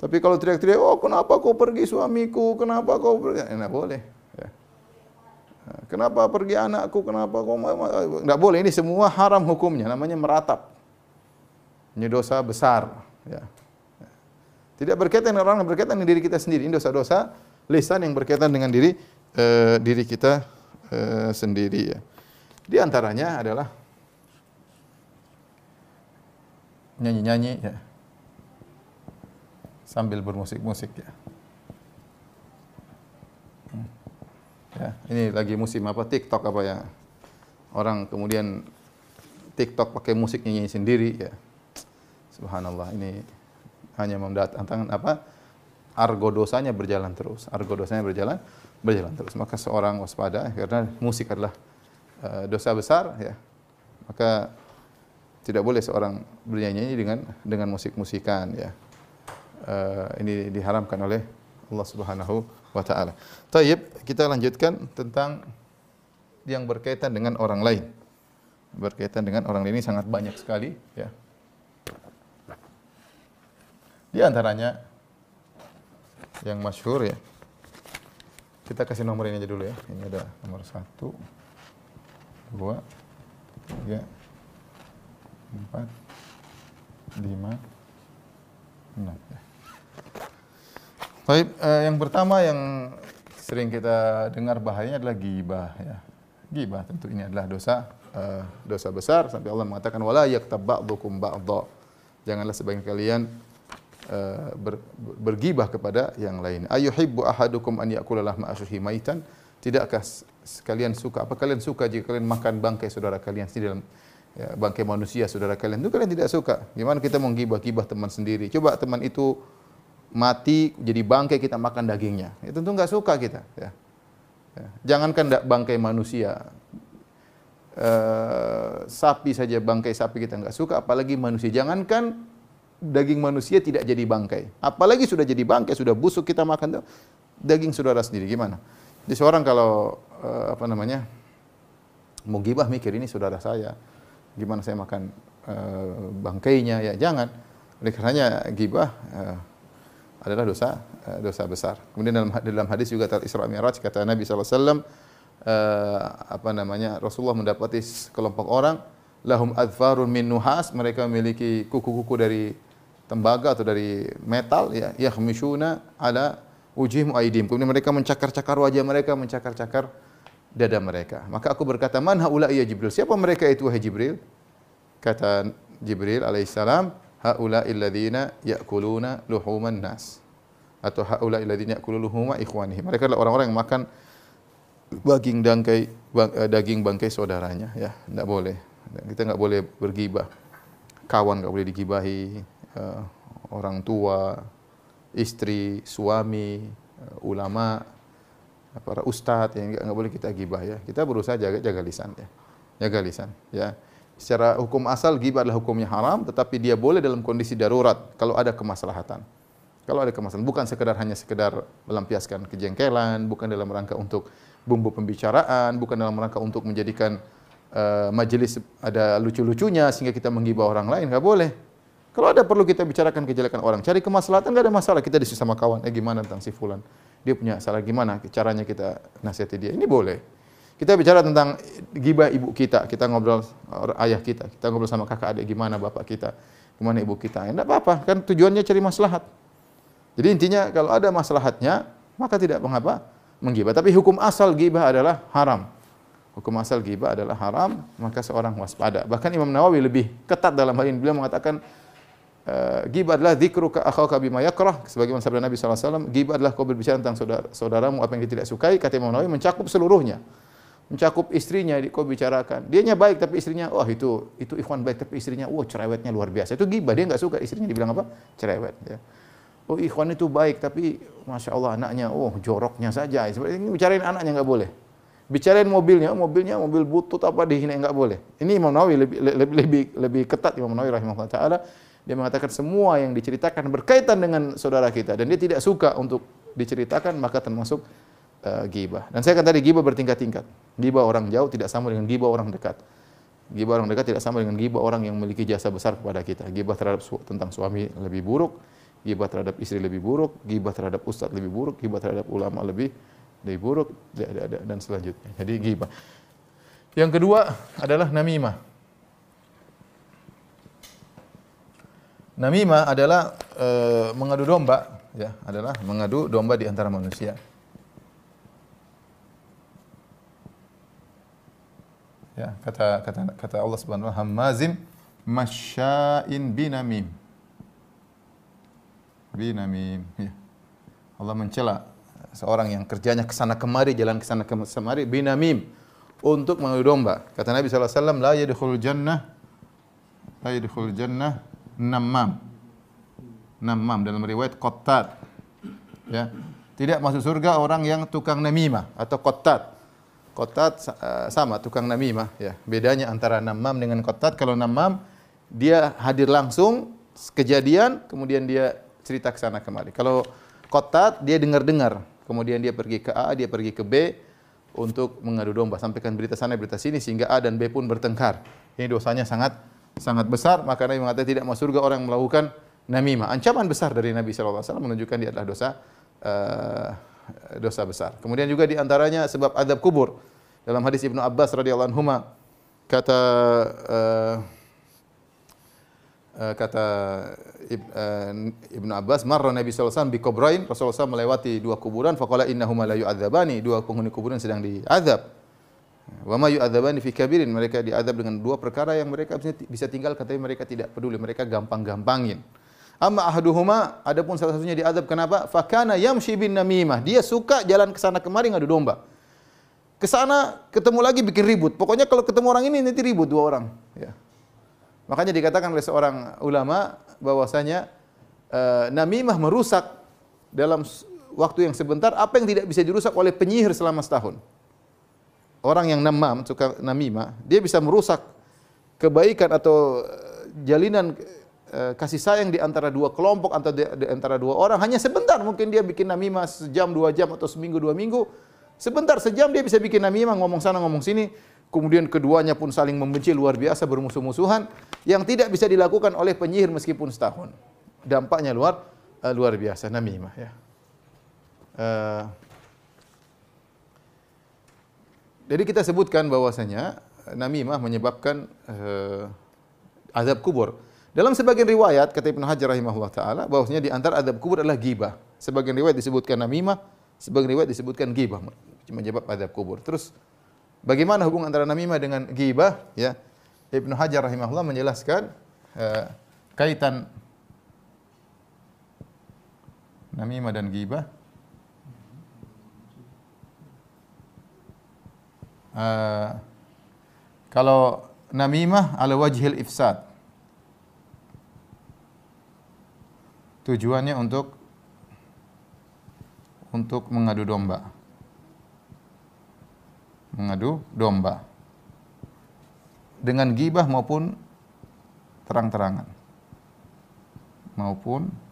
Tapi kalau teriak-teriak, oh kenapa kau pergi suamiku, kenapa kau pergi, ya, boleh. Kenapa pergi anakku, kenapa kau, tidak boleh. Ini semua haram hukumnya, namanya meratap. Ini dosa besar. Ya. Tidak berkaitan dengan orang, berkaitan dengan diri kita sendiri. Ini dosa-dosa lisan yang berkaitan dengan diri uh, diri kita uh, sendiri ya. Di antaranya adalah nyanyi-nyanyi ya. Sambil bermusik-musik ya. Ya, ini lagi musim apa TikTok apa ya? Orang kemudian TikTok pakai musik nyanyi sendiri ya. Subhanallah ini hanya mendatangkan apa? Argo dosanya berjalan terus. Argo dosanya berjalan berjalan terus. Maka seorang waspada karena musik adalah uh, dosa besar ya. Maka tidak boleh seorang bernyanyi dengan dengan musik-musikan ya. Uh, ini diharamkan oleh Allah Subhanahu wa taala. Taib, kita lanjutkan tentang yang berkaitan dengan orang lain. Berkaitan dengan orang lain ini sangat banyak sekali ya. Di antaranya yang masyhur ya. Kita kasih nomor ini aja dulu ya. Ini ada nomor satu, dua, tiga, empat, lima, enam. Ya. Baik, eh, yang pertama yang sering kita dengar bahayanya adalah gibah ya. Gibah tentu ini adalah dosa eh, dosa besar sampai Allah mengatakan wala yaktab ba'dukum ba'dha. Janganlah sebagian kalian eh, ber, bergibah kepada yang lain. Ayuhibbu ahadukum an ya'kula lahma akhihi maitan? Tidakkah sekalian suka apa kalian suka jika kalian makan bangkai saudara kalian di dalam ya, bangkai manusia saudara kalian itu kalian tidak suka. Gimana kita menggibah-gibah teman sendiri? Coba teman itu mati jadi bangkai kita makan dagingnya. Itu tentu nggak suka kita. Ya. Ya. Jangankan bangkai manusia, uh, sapi saja bangkai sapi kita nggak suka, apalagi manusia. Jangankan daging manusia tidak jadi bangkai, apalagi sudah jadi bangkai, sudah busuk kita makan tuh, daging saudara sendiri gimana? Jadi seorang kalau uh, apa namanya mau gibah mikir ini saudara saya, gimana saya makan uh, bangkainya ya jangan. Oleh karenanya gibah adalah dosa uh, dosa besar. Kemudian dalam dalam hadis juga tentang Isra Mi'raj kata Nabi sallallahu alaihi wasallam uh, apa namanya Rasulullah mendapati kelompok orang lahum adfarun min nuhas mereka memiliki kuku-kuku dari tembaga atau dari metal ya yakhmishuna ala ujihim aidim. Kemudian mereka mencakar-cakar wajah mereka, mencakar-cakar dada mereka. Maka aku berkata, "Man haula ya Jibril?" Siapa mereka itu wahai Jibril? Kata Jibril alaihissalam, haula illadzina ya'kuluna luhuman nas atau haula illadzina ya'kuluna luhuma ikhwanihi. Mereka adalah orang-orang yang makan daging bangkai eh, daging bangkai saudaranya ya, tidak boleh. Kita enggak boleh bergibah. Kawan enggak boleh digibahi, uh, orang tua, istri, suami, uh, ulama, para ustadz yang enggak boleh kita gibah ya. Kita berusaha jaga jaga lisan ya. Jaga lisan ya. Secara hukum asal ghibah adalah hukumnya haram, tetapi dia boleh dalam kondisi darurat kalau ada kemaslahatan. Kalau ada kemaslahatan, bukan sekedar hanya sekedar melampiaskan kejengkelan, bukan dalam rangka untuk bumbu pembicaraan, bukan dalam rangka untuk menjadikan uh, majelis ada lucu-lucunya sehingga kita menggibah orang lain, nggak boleh. Kalau ada perlu kita bicarakan kejelekan orang, cari kemaslahatan nggak ada masalah. Kita diskusi sama kawan, eh gimana tentang si fulan? Dia punya salah gimana? Caranya kita nasihati dia. Ini boleh. Kita bicara tentang gibah ibu kita, kita ngobrol ayah kita, kita ngobrol sama kakak adik gimana bapak kita, gimana ibu kita. Tidak apa-apa, kan tujuannya cari maslahat. Jadi intinya kalau ada maslahatnya, maka tidak mengapa menggibah. Tapi hukum asal gibah adalah haram. Hukum asal gibah adalah haram, maka seorang waspada. Bahkan Imam Nawawi lebih ketat dalam hal ini. Beliau mengatakan uh, gibah adalah dzikruka akhaka bima yakrah sebagaimana sabda Nabi wasallam, gibah adalah kau berbicara tentang saudara, saudaramu apa yang dia tidak sukai, kata Imam Nawawi mencakup seluruhnya mencakup istrinya kau bicarakan. Dianya baik tapi istrinya wah itu itu ikhwan baik tapi istrinya wah cerewetnya luar biasa. Itu gibah dia nggak suka istrinya dibilang apa? Cerewet ya. Oh ikhwan itu baik tapi masya Allah anaknya oh joroknya saja. Ini bicarain anaknya nggak boleh. Bicarain mobilnya, mobilnya mobil butut apa dihina nggak boleh. Ini Imam Nawawi lebih lebih lebih, lebih ketat Imam Nawawi rahimahullah taala dia mengatakan semua yang diceritakan berkaitan dengan saudara kita dan dia tidak suka untuk diceritakan maka termasuk uh. Dan saya kata tadi gibah bertingkat-tingkat. Gibah orang jauh tidak sama dengan gibah orang dekat. Gibah orang dekat tidak sama dengan gibah orang yang memiliki jasa besar kepada kita. Gibah terhadap su tentang suami lebih buruk, gibah terhadap istri lebih buruk, gibah terhadap ustadz lebih buruk, gibah terhadap ulama lebih lebih buruk dan selanjutnya. Jadi gibah. Yang kedua adalah namimah. Namimah adalah e, mengadu domba, ya, adalah mengadu domba di antara manusia. Ya, kata kata kata Allah Subhanahu wa taala hammazim masya'in binamim. Binamim. Ya. Allah mencela seorang yang kerjanya ke sana kemari, jalan ke sana kemari, binamim untuk mengadu domba. Kata Nabi SAW, la yadkhul jannah, la yadkhul jannah namam. Namam dalam riwayat qattat. Ya. Tidak masuk surga orang yang tukang namimah atau qattat. Qattat uh, sama tukang namimah ya. Bedanya antara namam dengan qattat kalau namam dia hadir langsung kejadian kemudian dia cerita ke sana kemari. Kalau qattat dia dengar-dengar, kemudian dia pergi ke A, dia pergi ke B untuk mengadu domba, sampaikan berita sana berita sini sehingga A dan B pun bertengkar. Ini dosanya sangat sangat besar, maka Nabi mengatakan tidak masuk surga orang yang melakukan namimah. Ancaman besar dari Nabi SAW menunjukkan dia adalah dosa uh, dosa besar. Kemudian juga di antaranya sebab adab kubur. Dalam hadis Ibnu Abbas radhiyallahu anhu kata uh, kata uh, Ibnu Abbas marra Nabi sallallahu alaihi wasallam bi kubrain. Rasulullah SAW melewati dua kuburan. Faqala innahuma la yu'adzabani. Dua penghuni kuburan sedang diazab. Wa ma yu'adzabani fi kabirin. Mereka diazab dengan dua perkara yang mereka bisa tinggal katanya mereka tidak peduli. Mereka gampang-gampangin Amma ahaduhuma adapun salah satunya diazab kenapa? Fakana yamshi bin namimah. Dia suka jalan ke sana kemari ngadu domba. Ke sana ketemu lagi bikin ribut. Pokoknya kalau ketemu orang ini nanti ribut dua orang, ya. Makanya dikatakan oleh seorang ulama bahwasanya uh, namimah merusak dalam waktu yang sebentar apa yang tidak bisa dirusak oleh penyihir selama setahun. Orang yang namam, suka namimah, dia bisa merusak kebaikan atau eh, jalinan kasih sayang di antara dua kelompok atau di, di antara dua orang. Hanya sebentar mungkin dia bikin namimah sejam dua jam atau seminggu dua minggu. Sebentar sejam dia bisa bikin namimah ngomong sana ngomong sini. Kemudian keduanya pun saling membenci luar biasa bermusuh-musuhan yang tidak bisa dilakukan oleh penyihir meskipun setahun. Dampaknya luar uh, luar biasa namimah ya. Uh, jadi kita sebutkan bahwasanya namimah menyebabkan uh, azab kubur dalam sebagian riwayat kata Ibnu Hajar rahimahullah taala bahwasanya di antara adab kubur adalah ghibah. Sebagian riwayat disebutkan namimah, sebagian riwayat disebutkan ghibah menyebab adab kubur. Terus bagaimana hubungan antara namimah dengan ghibah? Ya. Ibnu Hajar rahimahullah menjelaskan uh, kaitan namimah dan ghibah. Uh, kalau namimah ala wajhil ifsad tujuannya untuk untuk mengadu domba. Mengadu domba. Dengan gibah maupun terang-terangan. Maupun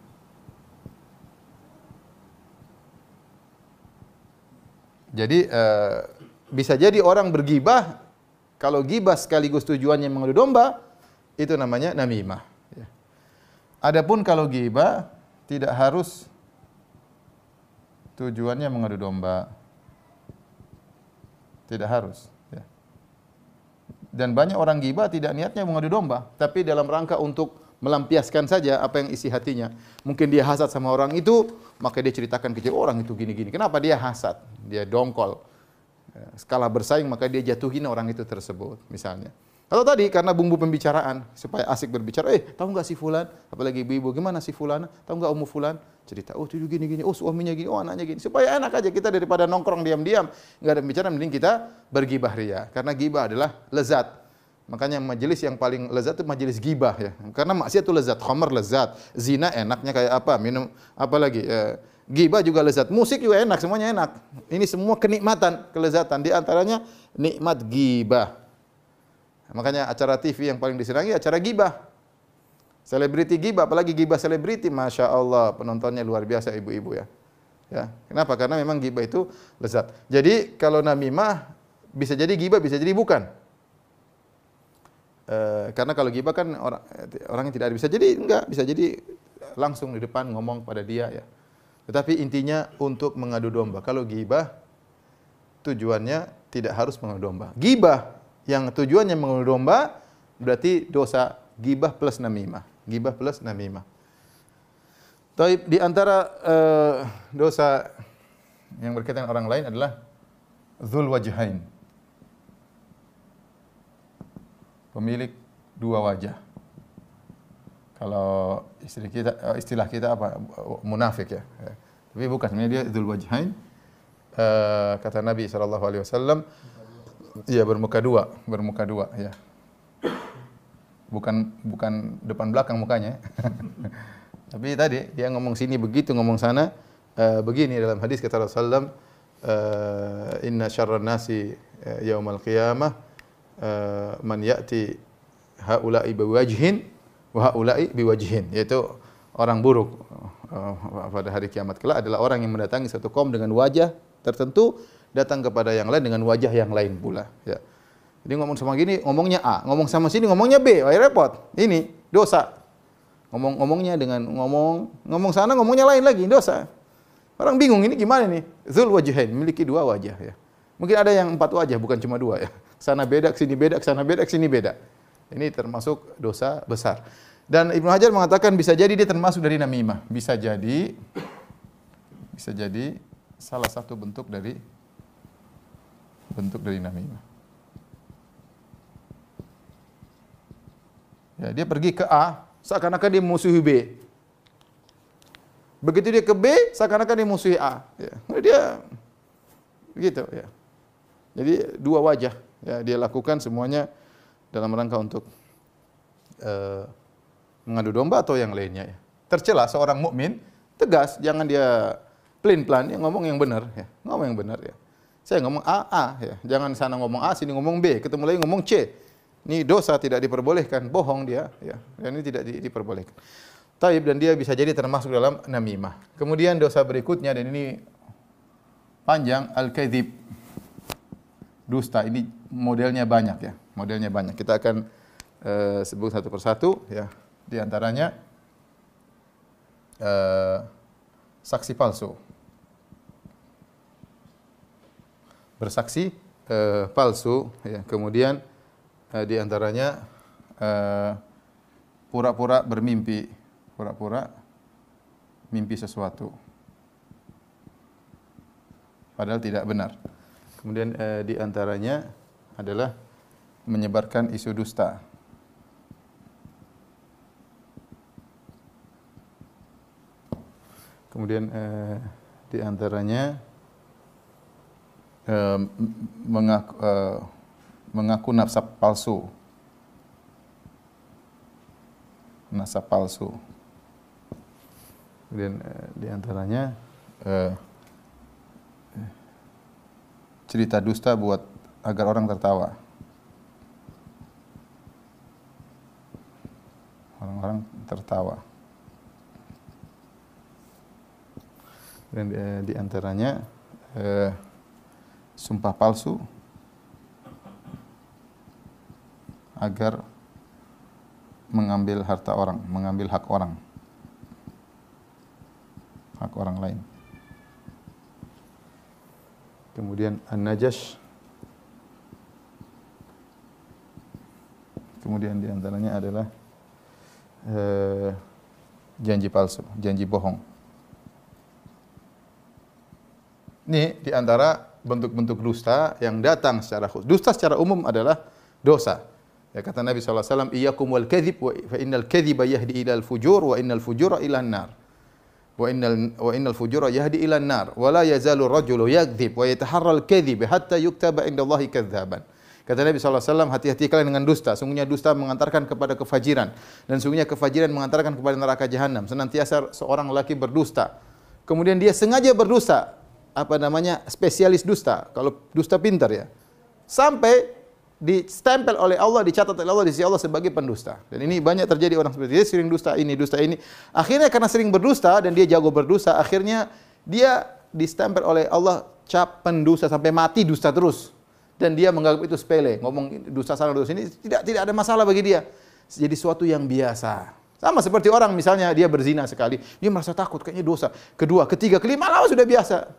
Jadi uh, bisa jadi orang bergibah kalau gibah sekaligus tujuannya mengadu domba itu namanya namimah. Adapun kalau ghibah tidak harus tujuannya mengadu domba. Tidak harus. Ya. Dan banyak orang ghibah tidak niatnya mengadu domba, tapi dalam rangka untuk melampiaskan saja apa yang isi hatinya. Mungkin dia hasad sama orang itu, maka dia ceritakan ke orang itu gini-gini. Kenapa dia hasad? Dia dongkol. Ya, skala bersaing maka dia jatuhin orang itu tersebut misalnya. Atau tadi karena bumbu pembicaraan supaya asik berbicara, eh tahu nggak si fulan, apalagi ibu-ibu gimana si fulan, tahu nggak umu fulan, cerita, oh tuh gini gini, oh suaminya gini, oh anaknya gini, supaya enak aja kita daripada nongkrong diam-diam nggak ada bicara, mending kita bergibah ria, karena gibah adalah lezat. Makanya majelis yang paling lezat itu majelis gibah ya, karena maksiat itu lezat, khamar lezat, zina enaknya kayak apa, minum apa lagi, eh, gibah juga lezat, musik juga enak, semuanya enak. Ini semua kenikmatan, kelezatan, di antaranya nikmat gibah. Makanya acara TV yang paling disenangi acara gibah. Selebriti gibah, apalagi gibah selebriti, masya Allah penontonnya luar biasa ibu-ibu ya. Ya, kenapa? Karena memang gibah itu lezat. Jadi kalau namimah bisa jadi gibah, bisa jadi bukan. E, karena kalau gibah kan orang orang yang tidak ada bisa jadi enggak, bisa jadi langsung di depan ngomong pada dia ya. Tetapi intinya untuk mengadu domba. Kalau gibah tujuannya tidak harus mengadu domba. Gibah yang tujuannya mengadu domba berarti dosa gibah plus namimah. Gibah plus namimah. Tapi di antara uh, dosa yang berkaitan orang lain adalah zul wajhain. Pemilik dua wajah. Kalau istri kita, eh, istilah kita apa? Munafik ya. Tapi bukan sebenarnya dia zul wajhain. uh, kata Nabi sallallahu alaihi wasallam Iya bermuka dua, bermuka dua ya. Bukan bukan depan belakang mukanya. Tapi tadi dia ngomong sini begitu, ngomong sana uh, begini dalam hadis kata Rasulullah uh, inna syarran nasi uh, yaumal qiyamah uh, man ya'ti haula'i biwajhin wa haula'i biwajhin yaitu orang buruk pada hari kiamat kelak adalah orang yang mendatangi satu kaum dengan wajah tertentu datang kepada yang lain dengan wajah yang lain pula. Ya. Jadi ngomong sama gini, ngomongnya A, ngomong sama sini, ngomongnya B, wah repot. Ini dosa. Ngomong-ngomongnya dengan ngomong ngomong sana, ngomongnya lain lagi, dosa. Orang bingung ini gimana nih? Zul wajahin, memiliki dua wajah ya. Mungkin ada yang empat wajah, bukan cuma dua ya. Sana beda, sini beda, sana beda, sini beda. Ini termasuk dosa besar. Dan Ibnu Hajar mengatakan bisa jadi dia termasuk dari namimah. Bisa jadi bisa jadi salah satu bentuk dari bentuk dari namimah. Ya, dia pergi ke A, seakan-akan dia musuhi B. Begitu dia ke B, seakan-akan dia musuhi A. Ya, dia begitu ya. Jadi dua wajah ya dia lakukan semuanya dalam rangka untuk uh, mengadu domba atau yang lainnya ya. Tercela seorang mukmin tegas, jangan dia pelin-pelan, dia ngomong yang benar ya. Ngomong yang benar ya. Saya ngomong A, A ya. Jangan sana ngomong A, sini ngomong B, ketemu lagi ngomong C. Ini dosa tidak diperbolehkan, bohong dia ya. Dan ini tidak di, diperbolehkan. Taib dan dia bisa jadi termasuk dalam namimah. Kemudian dosa berikutnya dan ini panjang al-kadzib. Dusta ini modelnya banyak ya. Modelnya banyak. Kita akan uh, sebut satu persatu ya. Di antaranya uh, saksi palsu. Bersaksi uh, palsu ya. Kemudian uh, di antaranya uh, pura-pura bermimpi pura-pura mimpi sesuatu. Padahal tidak benar. Kemudian uh, di antaranya adalah menyebarkan isu dusta. Kemudian uh, di uh, mengaku, uh, mengaku nasab palsu. Nasab palsu. Kemudian uh, di antaranya uh, cerita dusta buat agar orang tertawa. Orang-orang tertawa. Dan di, di antaranya uh, sumpah palsu agar mengambil harta orang, mengambil hak orang. Hak orang lain. Kemudian An-Najash Kemudian di antaranya adalah uh, janji palsu, janji bohong. Ini di antara bentuk-bentuk dusta yang datang secara khusus. Dusta secara umum adalah dosa. Ya kata Nabi SAW, Iyakum wal kadhib, wa fa innal kadhiba yahdi ilal fujur, wa innal fujura ilan nar. Wa innal, wa innal fujura yahdi ilan nar. Wa la yazalu rajulu yakdhib, wa yataharral kadhib, hatta yuktaba inda Allahi kadhaban. Kata Nabi SAW, hati-hati kalian dengan dusta. Sungguhnya dusta mengantarkan kepada kefajiran. Dan sungguhnya kefajiran mengantarkan kepada neraka jahanam. Senantiasa seorang laki berdusta. Kemudian dia sengaja berdusta apa namanya spesialis dusta. Kalau dusta pintar ya. Sampai distempel oleh Allah, dicatat oleh Allah di sisi Allah sebagai pendusta. Dan ini banyak terjadi orang seperti dia sering dusta ini, dusta ini. Akhirnya karena sering berdusta dan dia jago berdusta, akhirnya dia distempel oleh Allah cap pendusta sampai mati dusta terus. Dan dia menganggap itu sepele, ngomong dusta sana dusta ini tidak tidak ada masalah bagi dia. Jadi suatu yang biasa. Sama seperti orang misalnya dia berzina sekali, dia merasa takut kayaknya dosa. Kedua, ketiga, kelima lama sudah biasa.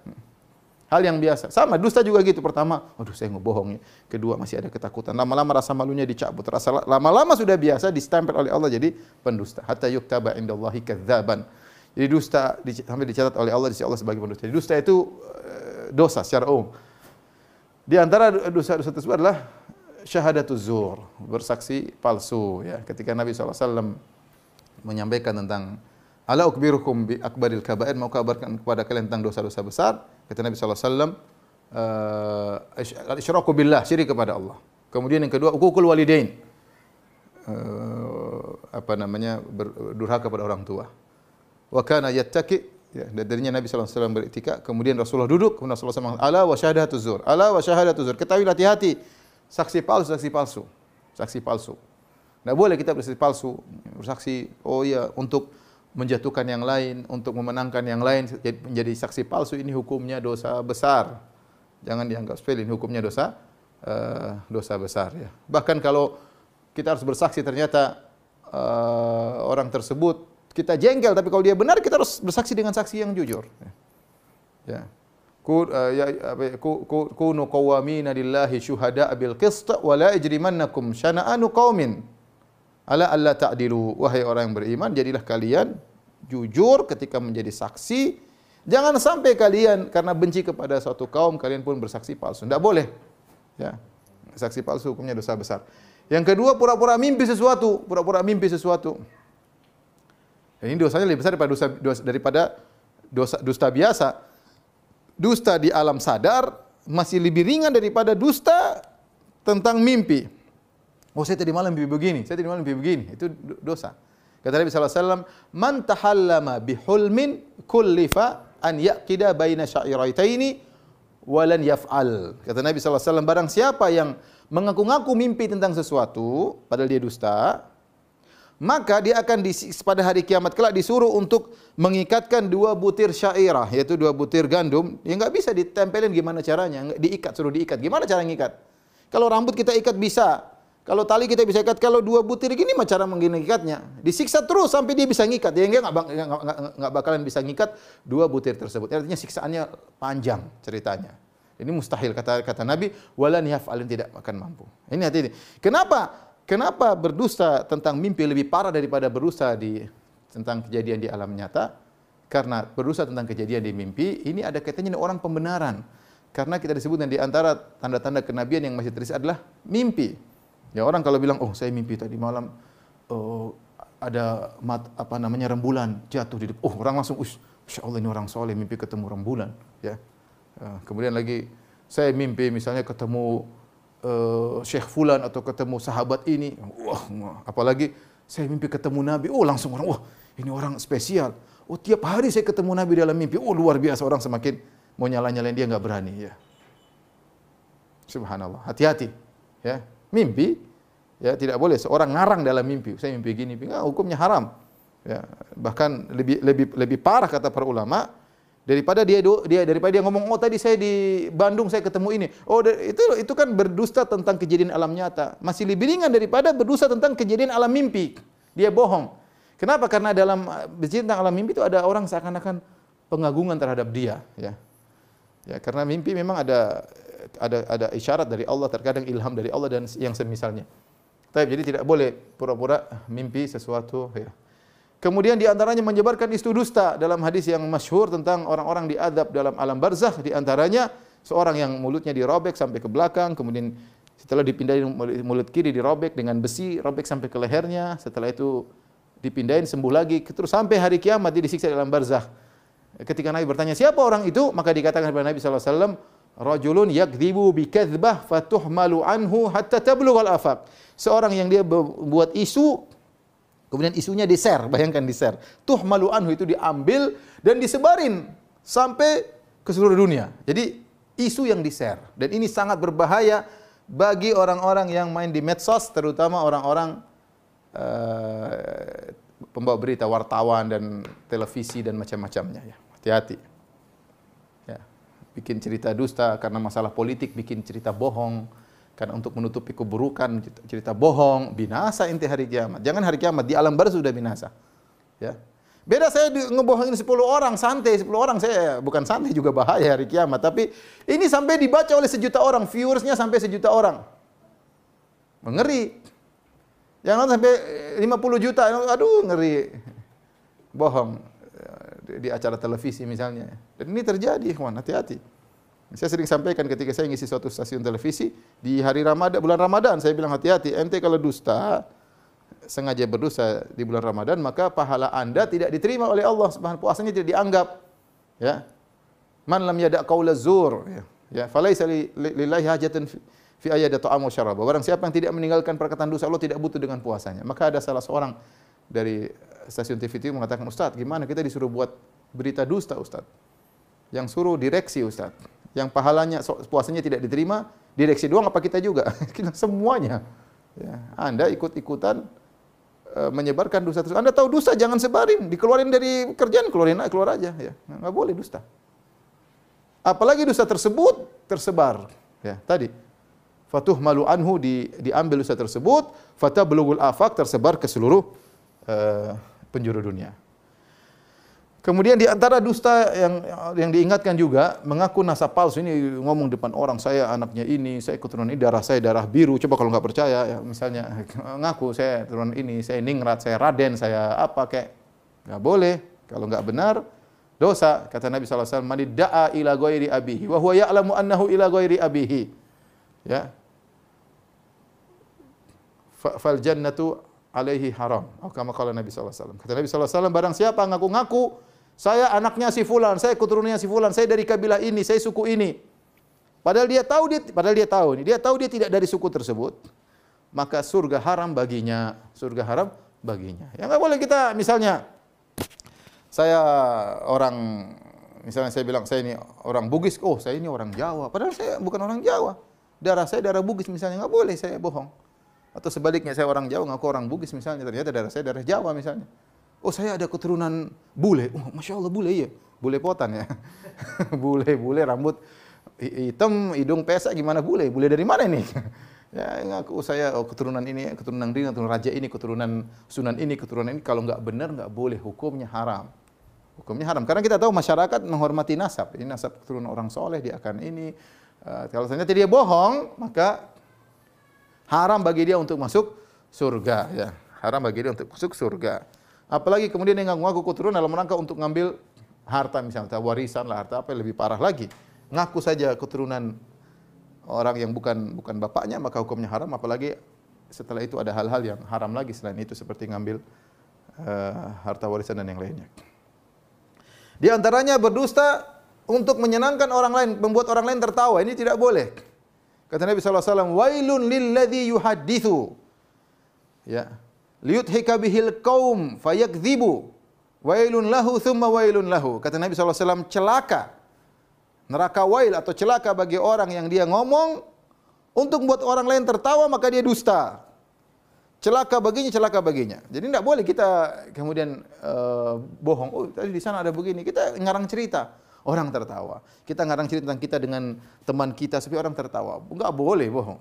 Hal yang biasa. Sama dusta juga gitu. Pertama, aduh saya ngebohong ya. Kedua masih ada ketakutan. Lama-lama rasa malunya dicabut. Rasa lama-lama sudah biasa distempel oleh Allah jadi pendusta. Hatta yuktaba indallahi kadzaban. Jadi dusta sampai dicatat oleh Allah di Allah sebagai pendusta. Jadi dusta itu uh, dosa secara umum. Di antara dosa-dosa tersebut adalah syahadatuz zur, bersaksi palsu ya. Ketika Nabi SAW menyampaikan tentang Ala ukbirukum bi akbaril kabair mau kabarkan kepada kalian tentang dosa-dosa besar? Kata Nabi sallallahu alaihi wasallam, uh, isyraku billah, syirik kepada Allah. Kemudian yang kedua, ukukul walidain. Uh, apa namanya? Durhaka kepada orang tua. Wa kana yattaki Ya, darinya Nabi wasallam beriktika, kemudian Rasulullah duduk, kemudian Rasulullah SAW, ala wa syahadatu zur. Ala wa syahadatu zur. Ketahui hati-hati. Saksi palsu, saksi palsu. Saksi palsu. Tidak boleh kita bersaksi palsu, bersaksi oh iya untuk menjatuhkan yang lain, untuk memenangkan yang lain menjadi saksi palsu ini hukumnya dosa besar. Jangan dianggap sepele, ini hukumnya dosa uh, dosa besar ya. Bahkan kalau kita harus bersaksi ternyata uh, orang tersebut kita jengkel tapi kalau dia benar kita harus bersaksi dengan saksi yang jujur. Ya. Ku uh, ya ku ku kunu qawamina lillahi syuhada bil qist wa la yajrimannakum syana'anu qaumin ala alla ta'dilu. Wahai orang yang beriman jadilah kalian jujur ketika menjadi saksi. Jangan sampai kalian karena benci kepada suatu kaum kalian pun bersaksi palsu. Tidak boleh. Ya. Saksi palsu hukumnya dosa besar. Yang kedua pura-pura mimpi sesuatu. Pura-pura mimpi sesuatu. Ini dosanya lebih besar daripada dosa, dosa daripada dosa dusta biasa. Dusta di alam sadar masih lebih ringan daripada dusta tentang mimpi. Oh saya tadi malam mimpi begini, saya tadi malam mimpi begini. Itu dosa. Kata Nabi SAW, Man tahallama bihulmin kullifa an yaqida baina syairaitaini walan yaf'al. Kata Nabi SAW, barang siapa yang mengaku-ngaku mimpi tentang sesuatu, padahal dia dusta, maka dia akan pada hari kiamat kelak disuruh untuk mengikatkan dua butir syairah yaitu dua butir gandum yang enggak bisa ditempelin gimana caranya diikat suruh diikat gimana cara ngikat kalau rambut kita ikat bisa kalau tali kita bisa ikat kalau dua butir gini macam cara mengikatnya. Disiksa terus sampai dia bisa ngikat. Dia enggak enggak bakalan bisa ngikat dua butir tersebut. Artinya siksaannya panjang ceritanya. Ini mustahil kata kata Nabi walan yaf'alin tidak akan mampu. Ini hati ini kenapa? Kenapa berdusta tentang mimpi lebih parah daripada berdusta di tentang kejadian di alam nyata? Karena berdusta tentang kejadian di mimpi ini ada kaitannya dengan orang pembenaran. Karena kita disebutkan di antara tanda-tanda kenabian yang masih terisi adalah mimpi. Ya orang kalau bilang, oh saya mimpi tadi malam oh, ada mat, apa namanya rembulan jatuh di oh orang langsung, ush, Masya Allah ini orang soleh mimpi ketemu rembulan. Ya. Uh, kemudian lagi saya mimpi misalnya ketemu uh, Syekh Fulan atau ketemu sahabat ini, wah, apalagi saya mimpi ketemu Nabi, oh langsung orang, wah ini orang spesial. Oh tiap hari saya ketemu Nabi dalam mimpi, oh luar biasa orang semakin mau nyala-nyalain dia nggak berani ya. Subhanallah, hati-hati ya. Mimpi ya tidak boleh. Seorang ngarang dalam mimpi. Saya mimpi gini, enggak, hukumnya haram. Ya, bahkan lebih lebih lebih parah kata para ulama, daripada dia dia daripada dia ngomong oh tadi saya di Bandung saya ketemu ini. Oh itu itu kan berdusta tentang kejadian alam nyata. Masih lebih ringan daripada berdusta tentang kejadian alam mimpi. Dia bohong. Kenapa? Karena dalam bercerita tentang alam mimpi itu ada orang seakan-akan pengagungan terhadap dia ya. Ya karena mimpi memang ada ada ada isyarat dari Allah terkadang ilham dari Allah dan yang semisalnya. Tapi jadi tidak boleh pura-pura mimpi sesuatu ya Kemudian di antaranya menyebarkan isu dusta dalam hadis yang masyhur tentang orang-orang diadab dalam alam barzakh. Di antaranya seorang yang mulutnya dirobek sampai ke belakang kemudian setelah dipindahin mulut kiri dirobek dengan besi robek sampai ke lehernya. Setelah itu dipindahin sembuh lagi. Terus sampai hari kiamat dia disiksa dalam barzakh. Ketika Nabi bertanya siapa orang itu? Maka dikatakan kepada Nabi sallallahu alaihi wasallam rajulun yakdzibu bi kadzbah fatuhmalu anhu hatta tablugha al-afaq seorang yang dia buat isu Kemudian isunya di-share, bayangkan di-share. Tuh malu anhu itu diambil dan disebarin sampai ke seluruh dunia. Jadi isu yang di-share dan ini sangat berbahaya bagi orang-orang yang main di medsos terutama orang-orang uh, pembawa berita, wartawan dan televisi dan macam-macamnya ya. Hati-hati. Bikin cerita dusta karena masalah politik, bikin cerita bohong karena untuk menutupi keburukan, cerita bohong, binasa inti hari kiamat. Jangan hari kiamat, di alam barzah sudah binasa. Ya. Beda saya ngebohongin 10 orang, santai 10 orang saya bukan santai juga bahaya hari kiamat, tapi ini sampai dibaca oleh sejuta orang, viewersnya sampai sejuta orang. Mengeri. Yang nonton sampai 50 juta, aduh ngeri. Bohong di acara televisi misalnya. Dan ini terjadi, kawan, hati-hati. Saya sering sampaikan ketika saya ngisi suatu stasiun televisi di hari Ramadan, bulan Ramadan, saya bilang hati-hati, ente kalau dusta, sengaja berdosa di bulan Ramadan, maka pahala Anda tidak diterima oleh Allah Subhanahu puasanya tidak dianggap. Ya. Man lam yada qaula zur, ya. Ya, falaisa lillahi hajatun fi ayyada ta'am wa syarab. Barang siapa yang tidak meninggalkan perkataan dosa Allah tidak butuh dengan puasanya. Maka ada salah seorang dari stasiun TV itu mengatakan, "Ustaz, gimana kita disuruh buat berita dusta, Ustaz?" Yang suruh direksi, Ustaz. Yang pahalanya puasanya tidak diterima, direksi doang apa kita juga? kita semuanya. Ya, anda ikut-ikutan uh, menyebarkan dusta Anda tahu dusta jangan sebarin, dikeluarin dari kerjaan, keluarin keluar aja ya. Enggak boleh dusta. Apalagi dusta tersebut tersebar. Ya, tadi fatuh malu anhu di, diambil dosa tersebut, fata belugul afak tersebar ke seluruh uh, penjuru dunia. Kemudian di antara dusta yang yang diingatkan juga mengaku nasab palsu ini ngomong depan orang saya anaknya ini, saya keturunan ini, darah saya darah biru. Coba kalau nggak percaya ya misalnya ngaku saya keturunan ini, saya ningrat, saya raden, saya apa kayak nggak boleh. Kalau nggak benar dosa kata Nabi sallallahu alaihi wasallam man da'a ila ghairi abihi wa huwa ya'lamu annahu ila ghairi abihi. Ya, fal jannatu alaihi haram. Atau kama kala Nabi wasallam. Kata Nabi wasallam barang siapa ngaku-ngaku saya anaknya si fulan, saya keturunannya si fulan, saya dari kabilah ini, saya suku ini. Padahal dia tahu dia padahal dia tahu ini, dia tahu dia tidak dari suku tersebut. Maka surga haram baginya, surga haram baginya. Ya enggak boleh kita misalnya saya orang misalnya saya bilang saya ini orang Bugis, oh saya ini orang Jawa, padahal saya bukan orang Jawa. Darah saya darah Bugis misalnya enggak boleh saya bohong. Atau sebaliknya saya orang Jawa ngaku orang Bugis misalnya, ternyata darah saya darah Jawa misalnya. Oh saya ada keturunan bule. Oh, Masya Allah bule ya. Bule potan ya. bule, bule rambut hitam, hidung pesek gimana bule? Bule dari mana ini? ya ngaku saya oh, keturunan ini, keturunan ini, keturunan raja ini, keturunan sunan ini, keturunan ini. Kalau nggak benar nggak boleh, hukumnya haram. Hukumnya haram. Karena kita tahu masyarakat menghormati nasab. Ini nasab keturunan orang soleh, dia akan ini. Uh, kalau ternyata dia bohong, maka Haram bagi dia untuk masuk surga ya. Haram bagi dia untuk masuk surga. Apalagi kemudian yang ngaku keturunan dalam rangka untuk ngambil harta misalnya warisan lah harta apa yang lebih parah lagi. Ngaku saja keturunan orang yang bukan bukan bapaknya maka hukumnya haram apalagi setelah itu ada hal-hal yang haram lagi selain itu seperti ngambil uh, harta warisan dan yang lainnya. Di antaranya berdusta untuk menyenangkan orang lain, membuat orang lain tertawa. Ini tidak boleh. Kata Nabi SAW, Wailun lilladhi yuhadithu. Ya. Liyudhika bihil kaum fayakzibu. Wailun lahu thumma wailun lahu. Kata Nabi SAW, celaka. Neraka wail atau celaka bagi orang yang dia ngomong untuk membuat orang lain tertawa maka dia dusta. Celaka baginya, celaka baginya. Jadi tidak boleh kita kemudian uh, bohong. Oh tadi di sana ada begini. Kita ngarang cerita orang tertawa. Kita ngarang cerita tentang kita dengan teman kita supaya orang tertawa. Enggak boleh bohong.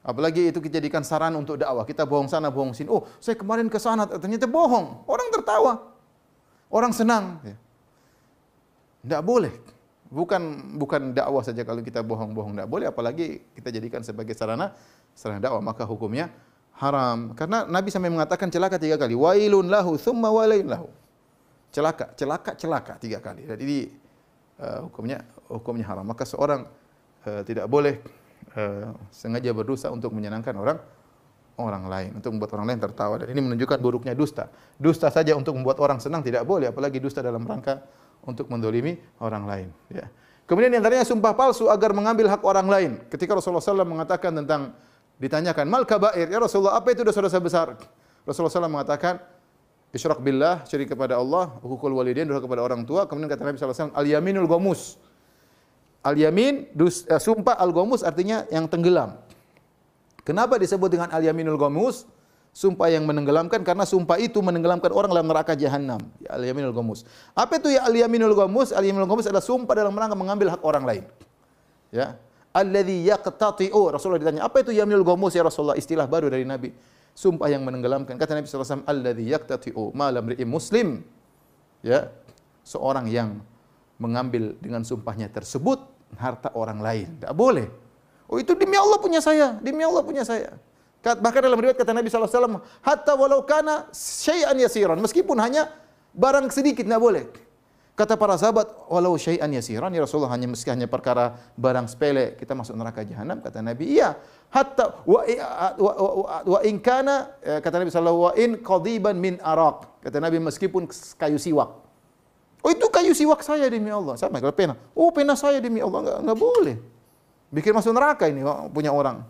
Apalagi itu kita jadikan saran untuk dakwah. Kita bohong sana, bohong sini. Oh, saya kemarin ke sana, ternyata bohong. Orang tertawa. Orang senang. Tidak boleh. Bukan bukan dakwah saja kalau kita bohong-bohong tidak boleh. Apalagi kita jadikan sebagai sarana sarana dakwah. Maka hukumnya haram. Karena Nabi sampai mengatakan celaka tiga kali. Wailun lahu, thumma walain lahu celaka, celaka, celaka tiga kali. Jadi uh, hukumnya hukumnya haram. Maka seorang uh, tidak boleh uh, sengaja berdosa untuk menyenangkan orang orang lain, untuk membuat orang lain tertawa. Dan ini menunjukkan buruknya dusta. Dusta saja untuk membuat orang senang tidak boleh, apalagi dusta dalam rangka untuk mendolimi orang lain. Ya. Kemudian yang tadinya sumpah palsu agar mengambil hak orang lain. Ketika Rasulullah SAW mengatakan tentang ditanyakan mal kabair, ya Rasulullah apa itu dosa-dosa besar? Rasulullah SAW mengatakan Isyrak billah, syirik kepada Allah, hukul walidain, dosa kepada orang tua. Kemudian kata Nabi SAW, al-yaminul gomus. Al-yamin, uh, sumpah al-gomus artinya yang tenggelam. Kenapa disebut dengan al-yaminul gomus? Sumpah yang menenggelamkan karena sumpah itu menenggelamkan orang dalam neraka jahanam. Ya, al-yaminul gomus. Apa itu ya al-yaminul gomus? Al-yaminul gomus adalah sumpah dalam rangka mengambil hak orang lain. Ya. Alladhi yaqtati'u. Rasulullah ditanya, apa itu yaminul gomus ya Rasulullah? Istilah baru dari Nabi sumpah yang menenggelamkan. Kata Nabi sallallahu alaihi wasallam, "Alladzi yaqtati'u malam ri'im muslim." Ya, seorang yang mengambil dengan sumpahnya tersebut harta orang lain. Tidak boleh. Oh itu demi Allah punya saya, demi Allah punya saya. Bahkan dalam riwayat kata Nabi sallallahu alaihi wasallam, "Hatta walau kana syai'an yasiran." Meskipun hanya barang sedikit tidak boleh. Kata para sahabat, walau syai'an yasiran ya Rasulullah hanya meski hanya perkara barang sepele kita masuk neraka jahanam kata Nabi. Iya, hatta wa wa, wa, wa in kana ya, kata Nabi sallallahu wa in qadiban min araq. Kata Nabi meskipun kayu siwak. Oh itu kayu siwak saya demi Allah. Sama kalau pena. Oh pena saya demi Allah enggak enggak boleh. Bikin masuk neraka ini punya orang.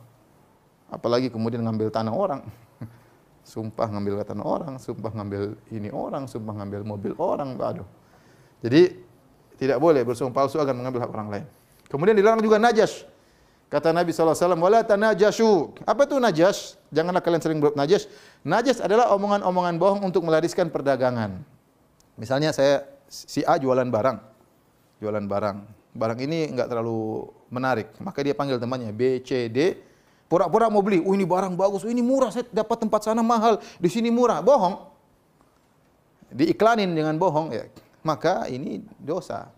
Apalagi kemudian ngambil tanah orang. Sumpah ngambil tanah orang, sumpah ngambil ini orang, sumpah ngambil mobil orang. Aduh. Jadi tidak boleh bersumpah palsu akan mengambil hak orang lain. Kemudian dilarang juga najas. Kata Nabi SAW, wala tanajashu. Apa itu najas? Janganlah kalian sering berbuat najas. Najas adalah omongan-omongan bohong untuk melariskan perdagangan. Misalnya saya si A jualan barang. Jualan barang. Barang ini enggak terlalu menarik. Maka dia panggil temannya B, C, D. Pura-pura mau beli. Oh ini barang bagus. Oh ini murah. Saya dapat tempat sana mahal. Di sini murah. Bohong. Diiklanin dengan bohong. Ya maka ini dosa.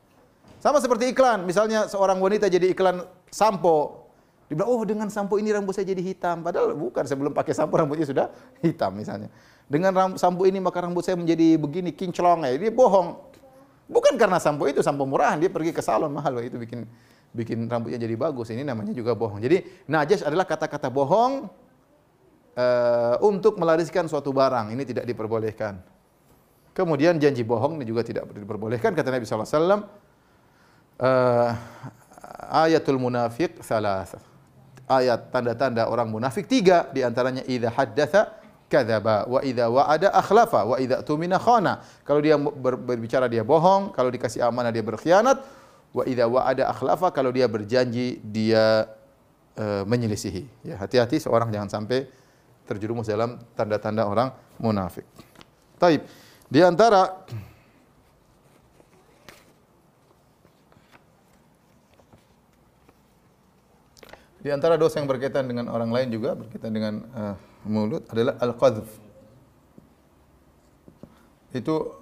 Sama seperti iklan, misalnya seorang wanita jadi iklan sampo. Dia bilang, oh dengan sampo ini rambut saya jadi hitam. Padahal bukan, sebelum pakai sampo rambutnya sudah hitam misalnya. Dengan sampo ini maka rambut saya menjadi begini kinclong. Ya. Dia bohong. Bukan karena sampo itu, sampo murahan. Dia pergi ke salon mahal, itu bikin bikin rambutnya jadi bagus. Ini namanya juga bohong. Jadi najas adalah kata-kata bohong uh, untuk melariskan suatu barang. Ini tidak diperbolehkan. Kemudian janji bohong ini juga tidak diperbolehkan kata Nabi sallallahu alaihi wasallam uh, ayatul munafiq salas. Ayat tanda-tanda orang munafik tiga di antaranya idza haddatsa kadzaba wa idza wa'ada akhlafa wa idza tumina khana. Kalau dia ber, berbicara dia bohong, kalau dikasih amanah dia berkhianat, wa idza wa'ada akhlafa kalau dia berjanji dia uh, menyelisihi. Ya, hati-hati seorang jangan sampai terjerumus dalam tanda-tanda orang munafik. Taib. Di antara Di antara dosa yang berkaitan dengan orang lain juga berkaitan dengan uh, mulut adalah al-qadhf. Itu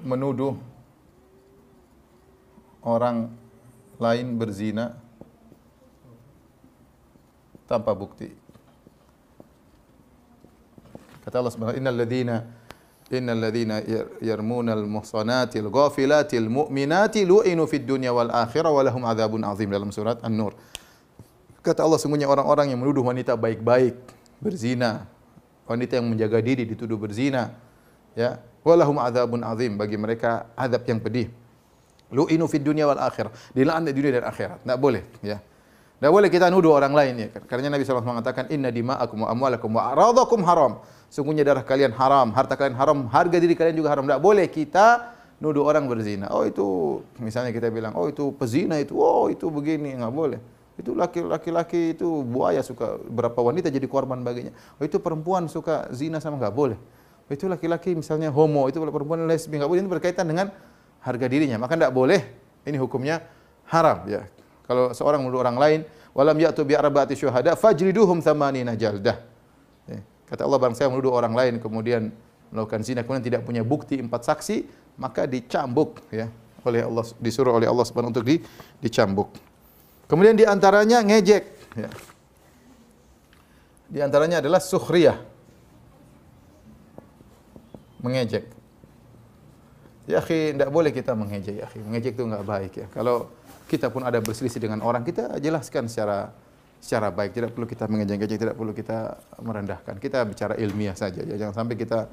menuduh orang lain berzina tanpa bukti. Kata Allah Subhanahu wa ta'ala, "Innal ladzina Innal ladzina yarmunal muhsanatil ghafilatil mu'minati lu'inu fid dunya wal akhirah wa lahum adzabun azim dalam surat An-Nur. Kata Allah sungguhnya orang-orang yang menuduh wanita baik-baik berzina, wanita yang menjaga diri dituduh berzina, ya, walahum adzabun azim bagi mereka azab yang pedih. Lu'inu fid dunya wal akhirah. Dilaknat di dunia dan akhirat. Enggak boleh, ya. Tidak boleh kita nuduh orang lain ya. Karena Nabi SAW mengatakan inna dima'akum wa amwalakum wa aradakum haram. Sungguhnya darah kalian haram, harta kalian haram, harga diri kalian juga haram. Tidak boleh kita nuduh orang berzina. Oh itu misalnya kita bilang, oh itu pezina itu, oh itu begini, enggak boleh. Itu laki-laki itu buaya suka berapa wanita jadi korban baginya. Oh itu perempuan suka zina sama enggak boleh. Oh, itu laki-laki misalnya homo, itu perempuan lesbi enggak boleh. Ini berkaitan dengan harga dirinya. Maka enggak boleh. Ini hukumnya haram ya. Kalau seorang menuduh orang lain, walam ya'tu bi arba'ati syuhada fajriduhum thamanina jaldah. Kata Allah barang saya menuduh orang lain kemudian melakukan zina kemudian tidak punya bukti empat saksi maka dicambuk ya oleh Allah disuruh oleh Allah Subhanahu untuk di, dicambuk. Kemudian di antaranya ngejek ya. Di antaranya adalah sukhriyah. Mengejek. Ya akhi, tidak boleh kita mengejek ya akhi. Mengejek itu enggak baik ya. Kalau kita pun ada berselisih dengan orang, kita jelaskan secara secara baik. Tidak perlu kita mengejek-ejek, tidak perlu kita merendahkan. Kita bicara ilmiah saja. Ya. Jangan sampai kita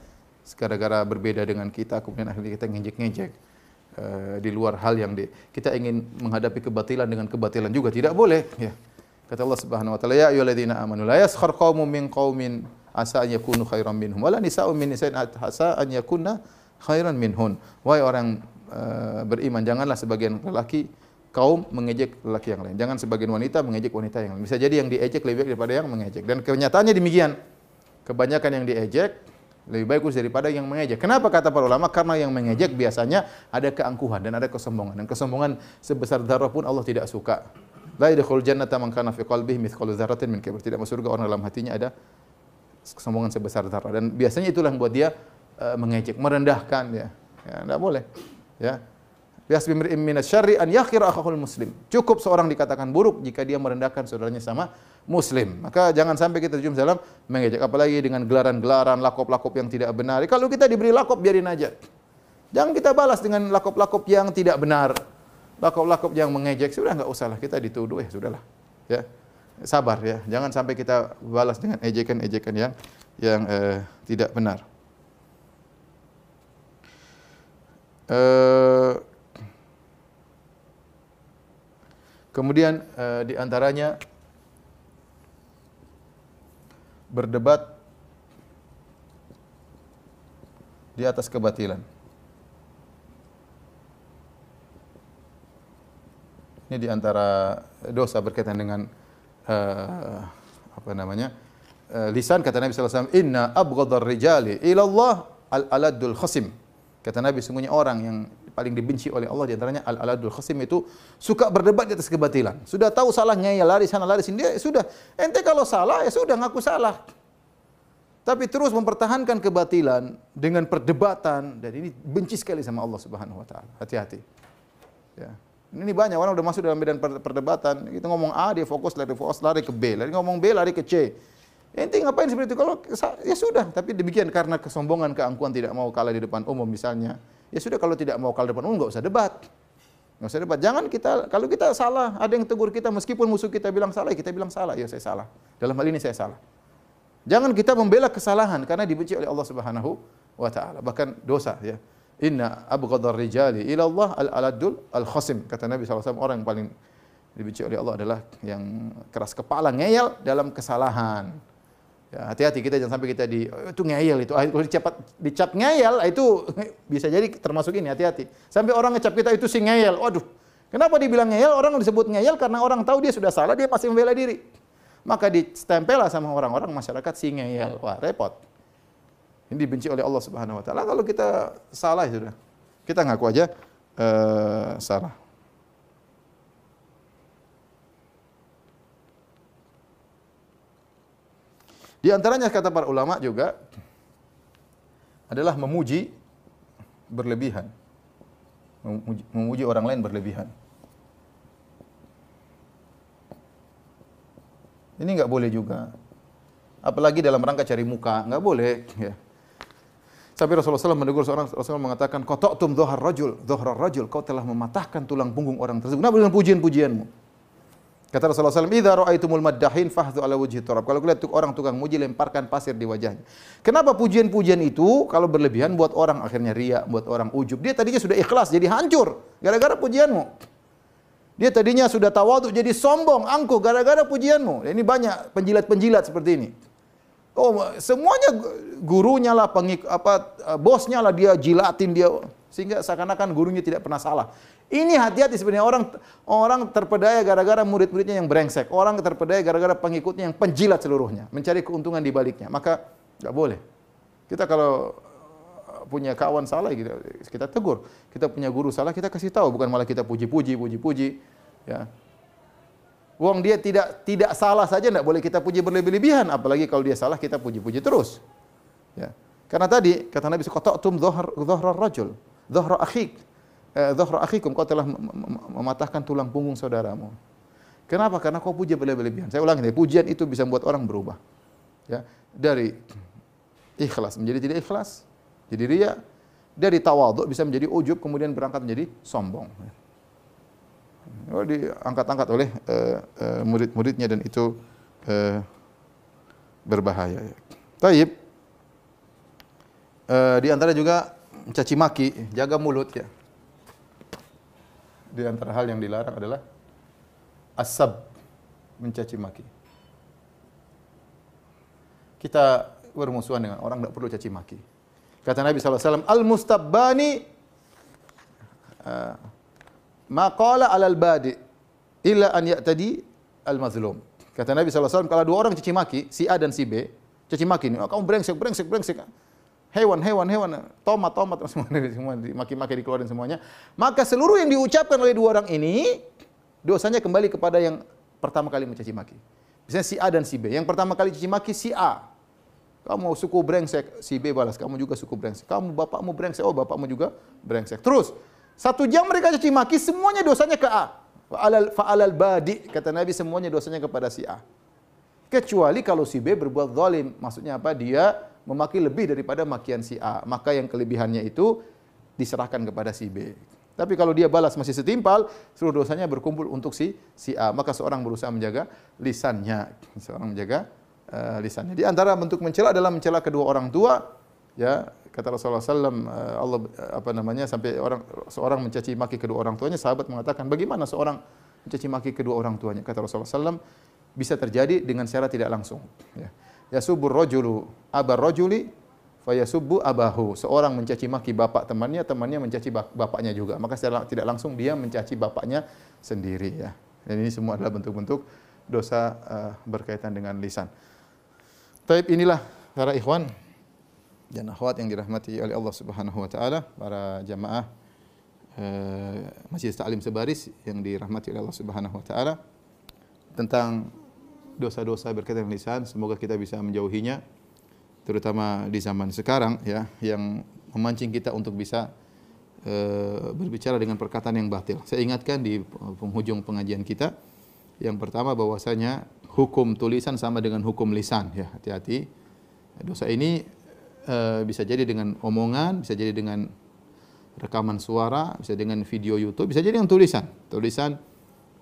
gara-gara berbeda dengan kita, kemudian akhirnya kita ngejek-ngejek uh, di luar hal yang di, kita ingin menghadapi kebatilan dengan kebatilan juga tidak boleh. Ya. Kata Allah Subhanahu Wa Taala, Ya ayyuhalladzina amanu la yaskhar qaumun min qaumin asa an yakunu khairan minhum wala nisa'un min nisa'in asa an yakunna khairan minhun. Wahai orang uh, beriman, janganlah sebagian lelaki kaum mengejek lelaki yang lain. Jangan sebagian wanita mengejek wanita yang lain. Bisa jadi yang diejek lebih baik daripada yang mengejek. Dan kenyataannya demikian. Kebanyakan yang diejek lebih baik daripada yang mengejek. Kenapa kata para ulama? Karena yang mengejek biasanya ada keangkuhan dan ada kesombongan. Dan kesombongan sebesar darah pun Allah tidak suka. La yadkhul jannata man kana fi qalbihi mithqalu dzarratin min kibr. Tidak masuk surga orang dalam hatinya ada kesombongan sebesar darah. Dan biasanya itulah yang buat dia uh, mengejek, merendahkan ya. Ya, tidak boleh. Ya, Biasbi min syarri an yakhira akhahul muslim. Cukup seorang dikatakan buruk jika dia merendahkan saudaranya sama muslim. Maka jangan sampai kita jumpa dalam mengejek apalagi dengan gelaran-gelaran lakop-lakop yang tidak benar. Kalau kita diberi lakop biarin aja. Jangan kita balas dengan lakop-lakop yang tidak benar. Lakop-lakop yang mengejek sudah enggak usahlah kita dituduh ya sudahlah. Ya. Sabar ya. Jangan sampai kita balas dengan ejekan-ejekan yang yang eh, tidak benar. Eh, kemudian eh, di antaranya berdebat di atas kebatilan. Ini di antara dosa berkaitan dengan uh, apa namanya? Uh, lisan kata Nabi sallallahu alaihi wasallam, "Inna abghadar rijali ila Allah al-aladul khasim." Kata Nabi sungguhnya orang yang paling dibenci oleh Allah di antaranya al-aladul khasim itu suka berdebat di atas kebatilan. Sudah tahu salah ngeyel lari sana lari sini dia sudah ente kalau salah ya sudah ngaku salah. Tapi terus mempertahankan kebatilan dengan perdebatan dan ini benci sekali sama Allah Subhanahu wa taala. Hati-hati. Ya. Ini banyak orang udah masuk dalam medan perdebatan. Kita ngomong A, dia fokus lari fokus lari ke B, lari ngomong B, lari ke C. Ente ngapain seperti itu? Kalau ya sudah, tapi demikian karena kesombongan, keangkuhan tidak mau kalah di depan umum misalnya. Ya sudah kalau tidak mau kalah depan umum enggak usah debat. Enggak usah debat. Jangan kita kalau kita salah, ada yang tegur kita meskipun musuh kita bilang salah, ya kita bilang salah, ya saya salah. Dalam hal ini saya salah. Jangan kita membela kesalahan karena dibenci oleh Allah Subhanahu wa taala. Bahkan dosa ya. Inna abghadar rijali ila Allah al-aladul al-khasim. Kata Nabi SAW, orang yang paling dibenci oleh Allah adalah yang keras kepala, ngeyel dalam kesalahan. Ya, hati-hati kita jangan sampai kita di oh, itu ngeyel itu. Kalau dicap dicap ngeyel itu bisa jadi termasuk ini, hati-hati. Sampai orang ngecap kita itu si ngeyel. Waduh. Kenapa dibilang ngeyel? Orang disebut ngeyel karena orang tahu dia sudah salah, dia masih membela diri maka ditempel sama orang-orang masyarakat si ngeyel. Wah, repot. Ini dibenci oleh Allah Subhanahu wa taala. Kalau kita salah ya sudah. Kita ngaku aja uh, salah. Di antaranya kata para ulama juga adalah memuji berlebihan. Memuji, memuji orang lain berlebihan. Ini nggak boleh juga. Apalagi dalam rangka cari muka, nggak boleh. Ya. Sampai Rasulullah SAW menegur seorang Rasulullah mengatakan, dohar rajul, rajul, kau telah mematahkan tulang punggung orang tersebut. Kenapa dengan pujian-pujianmu? Kata Rasulullah SAW, Idza ra'aitumul maddahin fahdhu ala wajhi turab. Kalau lihat orang tukang muji, lemparkan pasir di wajahnya. Kenapa pujian-pujian itu kalau berlebihan buat orang akhirnya ria, buat orang ujub. Dia tadinya sudah ikhlas, jadi hancur. Gara-gara pujianmu. Dia tadinya sudah tawaduk jadi sombong, angkuh gara-gara pujianmu. Ini banyak penjilat-penjilat seperti ini. Oh, semuanya gurunya lah, pengik, apa bosnya lah dia jilatin dia sehingga seakan-akan gurunya tidak pernah salah. Ini hati-hati sebenarnya orang orang terpedaya gara-gara murid-muridnya yang brengsek, orang terpedaya gara-gara pengikutnya yang penjilat seluruhnya, mencari keuntungan di baliknya. Maka nggak boleh. Kita kalau punya kawan salah kita kita tegur. Kita punya guru salah kita kasih tahu bukan malah kita puji-puji puji-puji ya. Wong dia tidak tidak salah saja tidak boleh kita puji berlebih-lebihan apalagi kalau dia salah kita puji-puji terus. Ya. Karena tadi kata Nabi qata'tum dhahr dhahra rajul, dhahra akhik. Eh, dhahra akhikum kau telah mematahkan tulang punggung saudaramu. Kenapa? Karena kau puji berlebih-lebihan. Saya ulangi, pujian itu bisa membuat orang berubah. Ya, dari ikhlas menjadi tidak ikhlas, jadi ria dari tawadhu bisa menjadi ujub kemudian berangkat menjadi sombong. Oh, diangkat-angkat oleh uh, uh, murid-muridnya dan itu uh, berbahaya. Taib. Uh, di antara juga caci maki, jaga mulut ya. Di antara hal yang dilarang adalah asab mencaci maki. Kita bermusuhan dengan orang tidak perlu caci maki. Kata Nabi SAW, Al-mustabbani uh, maqala alal badi illa an ya'tadi al-mazlum. Kata Nabi SAW, kalau dua orang caci maki, si A dan si B, caci maki ini, oh, kamu brengsek, brengsek, brengsek. Hewan, hewan, hewan, tomat, tomat, semua, semua maki-maki dikeluarin semuanya. Maka seluruh yang diucapkan oleh dua orang ini, dosanya kembali kepada yang pertama kali mencaci maki. Misalnya si A dan si B. Yang pertama kali caci maki si A. Kamu suku brengsek, si B balas, kamu juga suku brengsek. Kamu bapakmu brengsek, oh bapakmu juga brengsek. Terus, satu jam mereka caci maki, semuanya dosanya ke A. Fa'alal, fa'alal badi, kata Nabi, semuanya dosanya kepada si A. Kecuali kalau si B berbuat zalim, maksudnya apa? Dia memaki lebih daripada makian si A. Maka yang kelebihannya itu diserahkan kepada si B. Tapi kalau dia balas masih setimpal, seluruh dosanya berkumpul untuk si si A. Maka seorang berusaha menjaga lisannya, seorang menjaga uh, lisannya. Di antara bentuk mencela adalah mencela kedua orang tua, ya kata Rasulullah SAW, uh, Allah uh, apa namanya sampai orang seorang mencaci maki kedua orang tuanya, sahabat mengatakan bagaimana seorang mencaci maki kedua orang tuanya? Kata Rasulullah SAW, bisa terjadi dengan secara tidak langsung. Ya. Yasubur rojulu abar rojuli fayasubbu abahu. Seorang mencaci maki bapak temannya, temannya mencaci bapaknya juga. Maka secara tidak langsung dia mencaci bapaknya sendiri ya. Dan ini semua adalah bentuk-bentuk dosa uh, berkaitan dengan lisan. Taib inilah para ikhwan dan akhwat yang dirahmati oleh Allah Subhanahu wa taala, para jamaah uh, Masjid Taklim Sebaris yang dirahmati oleh Allah Subhanahu wa taala tentang dosa-dosa berkaitan dengan lisan, semoga kita bisa menjauhinya terutama di zaman sekarang ya yang memancing kita untuk bisa e, berbicara dengan perkataan yang batil. Saya ingatkan di penghujung pengajian kita yang pertama bahwasanya hukum tulisan sama dengan hukum lisan ya hati-hati. Dosa ini e, bisa jadi dengan omongan, bisa jadi dengan rekaman suara, bisa dengan video YouTube, bisa jadi dengan tulisan. Tulisan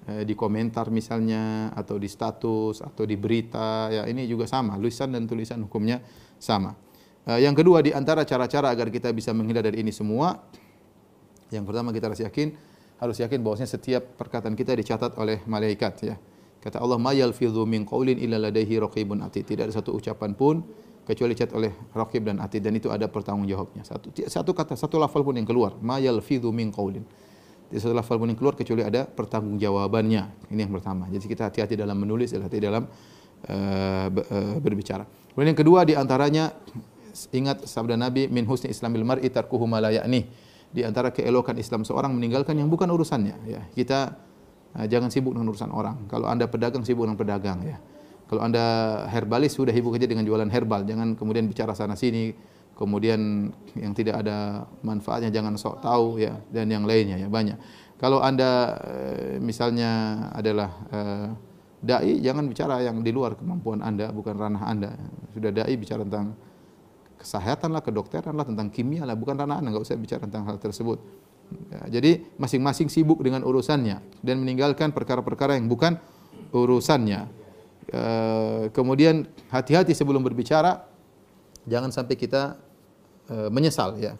e, di komentar misalnya atau di status atau di berita ya ini juga sama, tulisan dan tulisan hukumnya sama. Uh, yang kedua di antara cara-cara agar kita bisa menghindar dari ini semua, yang pertama kita harus yakin harus yakin bahwasanya setiap perkataan kita dicatat oleh malaikat ya. Kata Allah, "Ma yalfidhu min qaulin illa ladaihi raqibun atid." Tidak ada satu ucapan pun kecuali dicatat oleh raqib dan atid dan itu ada pertanggungjawabnya. Satu satu kata, satu lafal pun yang keluar, "Ma yalfidhu min qaulin." Tidak satu lafal pun keluar kecuali ada pertanggungjawabannya. Ini yang pertama. Jadi kita hati-hati dalam menulis, hati-hati dalam uh, berbicara. Kemudian yang kedua di antaranya ingat sabda Nabi min husni islamil mar'i tarkuhu ma. Di antara keelokan Islam seorang meninggalkan yang bukan urusannya ya. Kita uh, jangan sibuk dengan urusan orang. Kalau Anda pedagang sibuk dengan pedagang ya. Kalau Anda herbalis sudah sibuk aja dengan jualan herbal, jangan kemudian bicara sana sini kemudian yang tidak ada manfaatnya jangan sok tahu ya dan yang lainnya ya banyak. Kalau Anda uh, misalnya adalah uh, dai jangan bicara yang di luar kemampuan Anda, bukan ranah Anda. Sudah dai bicara tentang kesehatan lah, kedokteran lah, tentang kimia lah, bukan ranah Anda, enggak usah bicara tentang hal tersebut. Ya, jadi masing-masing sibuk dengan urusannya dan meninggalkan perkara-perkara yang bukan urusannya. E, kemudian hati-hati sebelum berbicara, jangan sampai kita e, menyesal ya.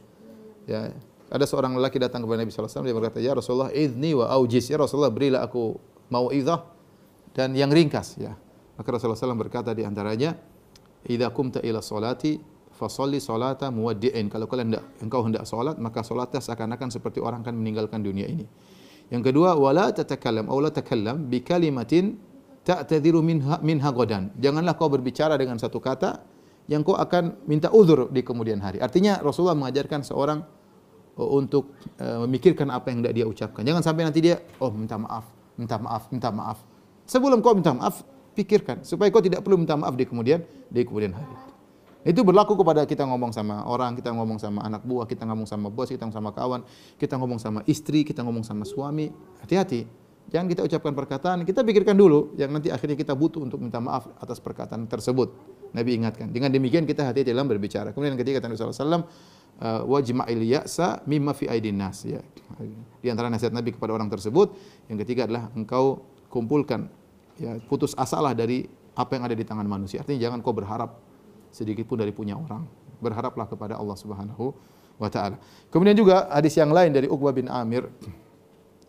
Ya, ada seorang lelaki datang kepada Nabi SAW dia berkata, "Ya Rasulullah, idni wa aujiz." Ya Rasulullah, berilah aku mau idzah dan yang ringkas ya. Maka Rasulullah SAW berkata di antaranya, "Idza kumta ila salati fasalli salata muwaddi'in." Kalau kalian hendak engkau hendak salat, maka salatnya seakan-akan seperti orang akan meninggalkan dunia ini. Yang kedua, wala tatakallam aw la takallam bi kalimatin ta'tadhiru minha minha ghadan. Janganlah kau berbicara dengan satu kata yang kau akan minta uzur di kemudian hari. Artinya Rasulullah mengajarkan seorang uh, untuk uh, memikirkan apa yang tidak dia ucapkan. Jangan sampai nanti dia oh minta maaf, minta maaf, minta maaf. Sebelum kau minta maaf, pikirkan supaya kau tidak perlu minta maaf di kemudian di kemudian hari. Itu berlaku kepada kita ngomong sama orang, kita ngomong sama anak buah, kita ngomong sama bos, kita ngomong sama kawan, kita ngomong sama istri, kita ngomong sama suami. Hati-hati. Jangan kita ucapkan perkataan, kita pikirkan dulu yang nanti akhirnya kita butuh untuk minta maaf atas perkataan tersebut. Nabi ingatkan. Dengan demikian kita hati-hati dalam berbicara. Kemudian ketika kata Nabi SAW, uh, wajma'il ya'sa mimma fi aidin nas ya. Di antara nasihat Nabi kepada orang tersebut, yang ketiga adalah engkau kumpulkan ya putus asalah dari apa yang ada di tangan manusia. Artinya jangan kau berharap sedikit pun dari punya orang. Berharaplah kepada Allah Subhanahu wa taala. Kemudian juga hadis yang lain dari Uqbah bin Amir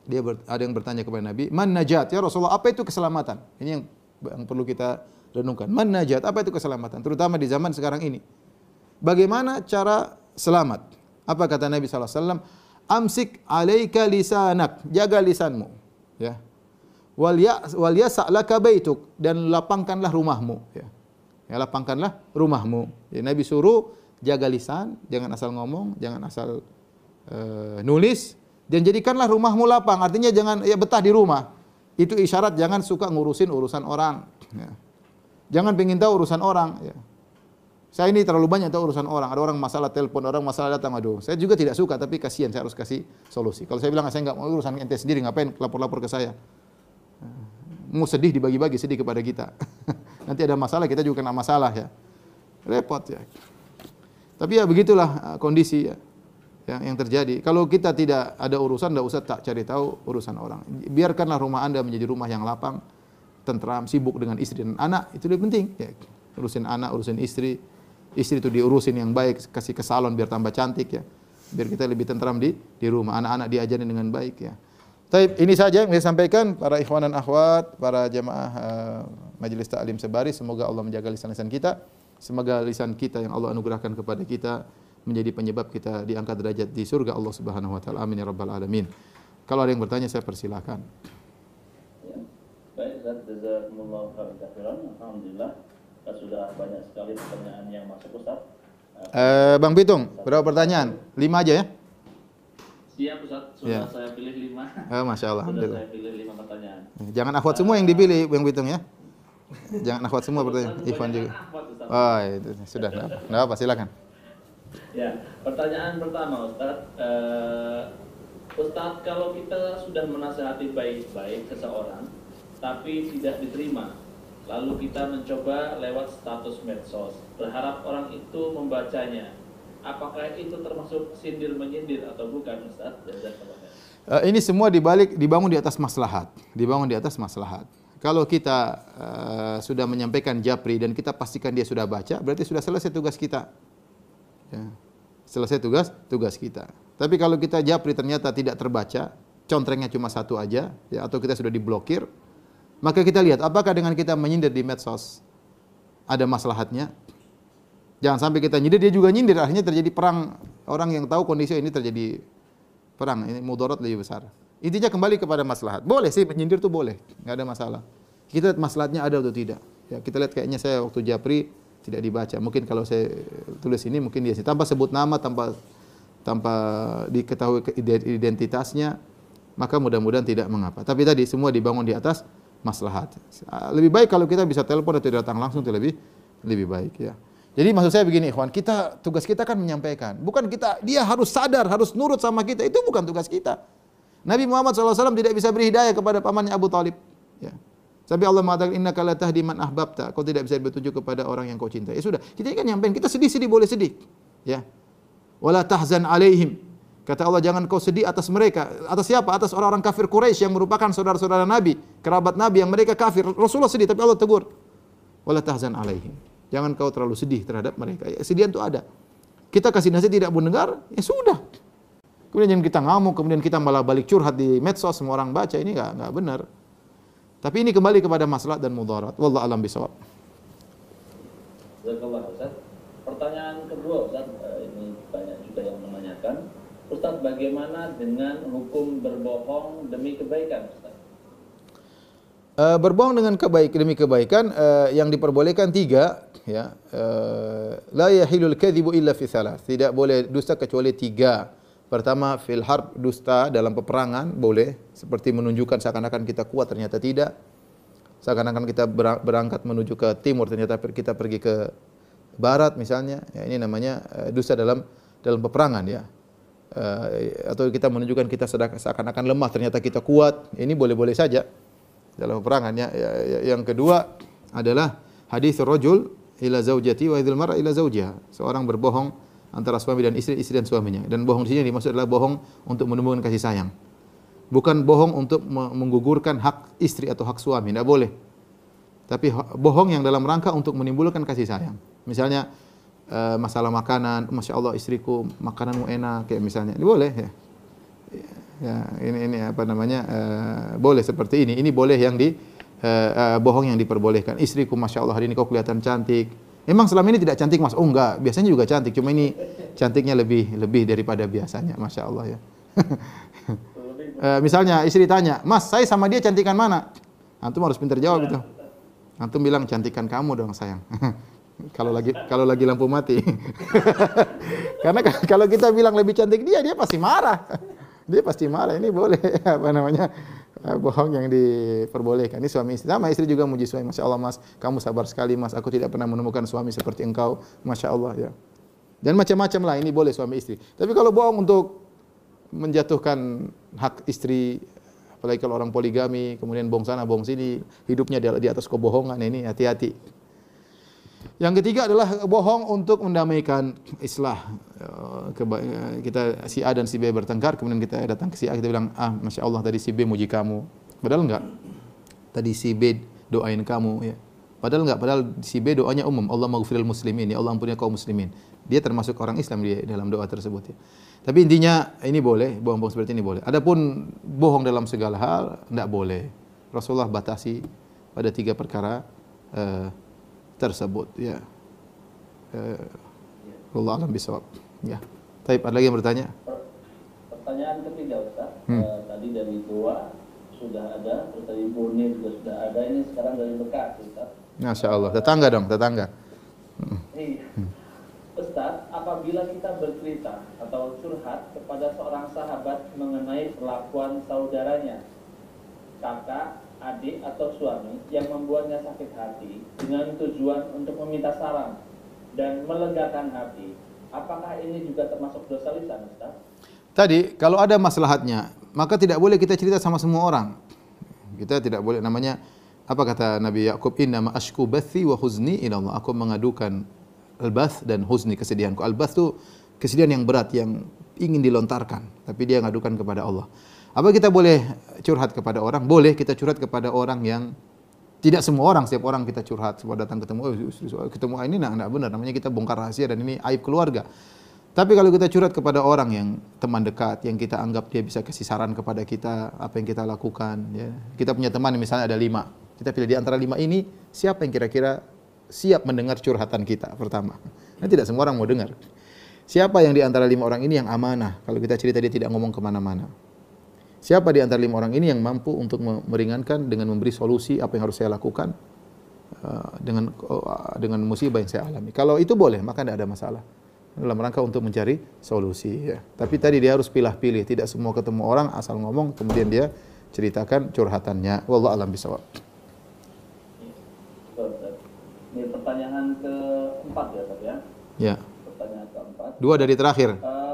dia ber, ada yang bertanya kepada Nabi, "Man najat ya Rasulullah? Apa itu keselamatan?" Ini yang yang perlu kita renungkan. Man najat? Apa itu keselamatan? Terutama di zaman sekarang ini. Bagaimana cara selamat? Apa kata Nabi sallallahu alaihi wasallam? Amsik alaika lisanak, jaga lisanmu. Ya wal ya wal yas'laka baituk dan lapangkanlah rumahmu ya. Ya lapangkanlah rumahmu. Ya, Nabi suruh jaga lisan, jangan asal ngomong, jangan asal uh, nulis dan jadikanlah rumahmu lapang. Artinya jangan ya betah di rumah. Itu isyarat jangan suka ngurusin urusan orang. Ya. Jangan pengen tahu urusan orang. Ya. Saya ini terlalu banyak tahu urusan orang. Ada orang masalah telepon, orang masalah datang, aduh. Saya juga tidak suka, tapi kasihan, saya harus kasih solusi. Kalau saya bilang saya nggak mau urusan ente sendiri, ngapain lapor-lapor ke saya? Mau sedih dibagi-bagi sedih kepada kita. Nanti ada masalah kita juga kena masalah ya. Repot ya. Tapi ya begitulah uh, kondisi ya. Ya, yang terjadi. Kalau kita tidak ada urusan, tidak usah tak cari tahu urusan orang. Biarkanlah rumah anda menjadi rumah yang lapang, tentram, sibuk dengan istri dan anak, itu lebih penting. Ya, urusin anak, urusin istri, istri itu diurusin yang baik, kasih ke salon biar tambah cantik ya. Biar kita lebih tentram di di rumah, anak-anak diajarin dengan baik ya. Tapi ini saja yang saya sampaikan para ikhwan dan akhwat, para jemaah uh, majelis taklim sebari, semoga Allah menjaga lisan-lisan kita. Semoga lisan kita yang Allah anugerahkan kepada kita menjadi penyebab kita diangkat derajat di surga Allah Subhanahu wa taala. Amin ya rabbal alamin. Kalau ada yang bertanya saya persilakan. Ya. Baik, jazakumullah khairan. Alhamdulillah sudah banyak sekali pertanyaan yang masuk Ustaz. Eh, Bang Pitung, berapa pertanyaan? Lima aja ya? Siap Ustaz, sudah ya. saya pilih lima. Oh, Masya Allah. Sudah saya pilih lima pertanyaan. Jangan akhwat semua yang dipilih, Bang Pitung ya. Jangan akhwat semua pertanyaan. Ivan juga. Oh, itu sudah. Enggak apa, silakan. Ya, pertanyaan pertama Ustaz. Uh, Ustaz, kalau kita sudah menasehati baik-baik seseorang, tapi tidak diterima, lalu kita mencoba lewat status medsos, berharap orang itu membacanya, apakah itu termasuk sindir menyindir atau bukan Ustaz? Uh, ini semua dibalik dibangun di atas maslahat, dibangun di atas maslahat. Kalau kita uh, sudah menyampaikan japri dan kita pastikan dia sudah baca, berarti sudah selesai tugas kita. Ya. Selesai tugas tugas kita. Tapi kalau kita japri ternyata tidak terbaca, contrengnya cuma satu aja, ya, atau kita sudah diblokir, maka kita lihat apakah dengan kita menyindir di medsos ada maslahatnya. Jangan sampai kita nyindir dia juga nyindir, akhirnya terjadi perang. Orang yang tahu kondisi ini terjadi perang, ini mudarat lebih besar. Intinya kembali kepada maslahat. Boleh sih menyindir itu boleh, nggak ada masalah. Kita lihat maslahatnya ada atau tidak. Ya, kita lihat kayaknya saya waktu Japri tidak dibaca. Mungkin kalau saya tulis ini mungkin dia sih tanpa sebut nama, tanpa tanpa diketahui identitasnya, maka mudah-mudahan tidak mengapa. Tapi tadi semua dibangun di atas maslahat. Lebih baik kalau kita bisa telepon atau datang langsung itu lebih lebih baik ya. Jadi maksud saya begini, ikhwan, kita tugas kita kan menyampaikan. Bukan kita dia harus sadar, harus nurut sama kita. Itu bukan tugas kita. Nabi Muhammad SAW tidak bisa beri hidayah kepada pamannya Abu Talib. Ya. Sampai Allah mengatakan inna kala tahdi man ahbabta. Kau tidak bisa bertunjuk kepada orang yang kau cintai. Ya sudah, kita kan nyampaikan. Kita sedih-sedih boleh sedih. Ya. Wala tahzan alaihim. Kata Allah jangan kau sedih atas mereka. Atas siapa? Atas orang-orang kafir Quraisy yang merupakan saudara-saudara Nabi, kerabat Nabi yang mereka kafir. Rasulullah sedih tapi Allah tegur. Wala tahzan alaihim. Jangan kau terlalu sedih terhadap mereka. Ya, sedihan itu ada. Kita kasih nasihat tidak mendengar, ya sudah. Kemudian jangan kita ngamuk, kemudian kita malah balik curhat di medsos, semua orang baca, ini enggak enggak benar. Tapi ini kembali kepada masalah dan mudarat. Wallah alam bisawab. Pertanyaan kedua Ustaz, eh, ini banyak juga yang menanyakan. Ustaz, bagaimana dengan hukum berbohong demi kebaikan Ustaz? Uh, berbohong dengan kebaik demi kebaikan uh, yang diperbolehkan tiga ya uh, la yahilul kadhibu illa fi thalath tidak boleh dusta kecuali tiga Pertama, fil harb dusta dalam peperangan boleh seperti menunjukkan seakan-akan kita kuat ternyata tidak. Seakan-akan kita berangkat menuju ke timur ternyata kita pergi ke barat misalnya. Ya, ini namanya uh, dusta dalam dalam peperangan ya. Uh, atau kita menunjukkan kita seakan-akan lemah ternyata kita kuat. Ini boleh-boleh saja dalam peperangan ya. ya, ya yang kedua adalah hadis rajul ila zaujati wa idil mar'a ila zaujiha. Seorang berbohong antara suami dan istri, istri dan suaminya. Dan bohong di sini dimaksud adalah bohong untuk menumbuhkan kasih sayang. Bukan bohong untuk menggugurkan hak istri atau hak suami, tidak boleh. Tapi bohong yang dalam rangka untuk menimbulkan kasih sayang. Misalnya uh, masalah makanan, masya Allah istriku makananmu enak, kayak misalnya, ini boleh ya. Ya, ini ini apa namanya uh, boleh seperti ini. Ini boleh yang di uh, bohong yang diperbolehkan. Istriku masya Allah hari ini kau kelihatan cantik Memang selama ini tidak cantik mas? Oh enggak, biasanya juga cantik. Cuma ini cantiknya lebih lebih daripada biasanya, masya Allah ya. e, misalnya istri tanya, Mas, saya sama dia cantikan mana? Antum harus pintar jawab itu. Antum bilang cantikan kamu dong sayang. kalau lagi kalau lagi lampu mati. Karena kalau kita bilang lebih cantik dia, dia pasti marah. dia pasti marah. Ini boleh apa namanya? Eh, bohong yang diperbolehkan. Ini suami istri. Sama istri juga muji suami. Masya Allah mas, kamu sabar sekali mas. Aku tidak pernah menemukan suami seperti engkau. Masya Allah ya. Dan macam-macam lah ini boleh suami istri. Tapi kalau bohong untuk menjatuhkan hak istri, apalagi kalau orang poligami, kemudian bohong sana, bohong sini, hidupnya di atas kebohongan ini hati-hati. Yang ketiga adalah bohong untuk mendamaikan islah. Eh, eh, kita si A dan si B bertengkar, kemudian kita datang ke si A kita bilang, ah masya Allah tadi si B muji kamu, padahal enggak. Tadi si B doain kamu, ya. Padahal enggak, padahal si B doanya umum, Allah maghfiril muslimin, ya Allah ampuni kaum muslimin. Dia termasuk orang Islam di dalam doa tersebut ya. Tapi intinya ini boleh, bohong-bohong seperti ini boleh. Adapun bohong dalam segala hal enggak boleh. Rasulullah batasi pada tiga perkara eh, tersebut ya. Eh, Allah alam bisawab. Ya. Tapi ada lagi yang bertanya? Per- Pertanyaan ketiga Ustaz, Hmm. Eh, tadi dari Goa sudah ada, terus dari Bone juga sudah ada, ini sekarang dari Bekasi Ustaz. Masya Allah. Tetangga dong, tetangga. Iya. Ustaz, apabila kita bercerita atau curhat kepada seorang sahabat mengenai perlakuan saudaranya, kakak, adik, atau suami yang membuatnya sakit hati dengan tujuan untuk meminta saran dan melegakan hati, apakah ini juga termasuk dosa lisan, Ustaz? Tadi kalau ada maslahatnya, maka tidak boleh kita cerita sama semua orang. Kita tidak boleh namanya apa kata Nabi Yakub inna ashku bathi wa huzni ila Allah. Aku mengadukan al-bath dan huzni kesedihanku. Al-bath itu kesedihan yang berat yang ingin dilontarkan, tapi dia ngadukan kepada Allah. Apa kita boleh curhat kepada orang? Boleh kita curhat kepada orang yang tidak semua orang, setiap orang kita curhat, semua datang ketemu, oh, ketemu ini nah, nah benar, namanya kita bongkar rahasia dan ini aib keluarga. Tapi kalau kita curhat kepada orang yang teman dekat, yang kita anggap dia bisa kasih saran kepada kita, apa yang kita lakukan, ya. Kita punya teman misalnya ada lima, kita pilih di antara lima ini, siapa yang kira-kira siap mendengar curhatan kita pertama. Nah, tidak semua orang mau dengar. Siapa yang di antara lima orang ini yang amanah, kalau kita cerita dia tidak ngomong ke mana-mana. Siapa di antara lima orang ini yang mampu untuk meringankan dengan memberi solusi apa yang harus saya lakukan uh, dengan uh, dengan musibah yang saya alami. Kalau itu boleh, maka tidak ada masalah dalam rangka untuk mencari solusi. Ya. Tapi tadi dia harus pilih-pilih, tidak semua ketemu orang asal ngomong kemudian dia ceritakan curhatannya. Wallahu alam bisawab. Ini pertanyaan keempat ya, Ustaz ya. Ya. Pertanyaan keempat. Dua dari terakhir. Eh,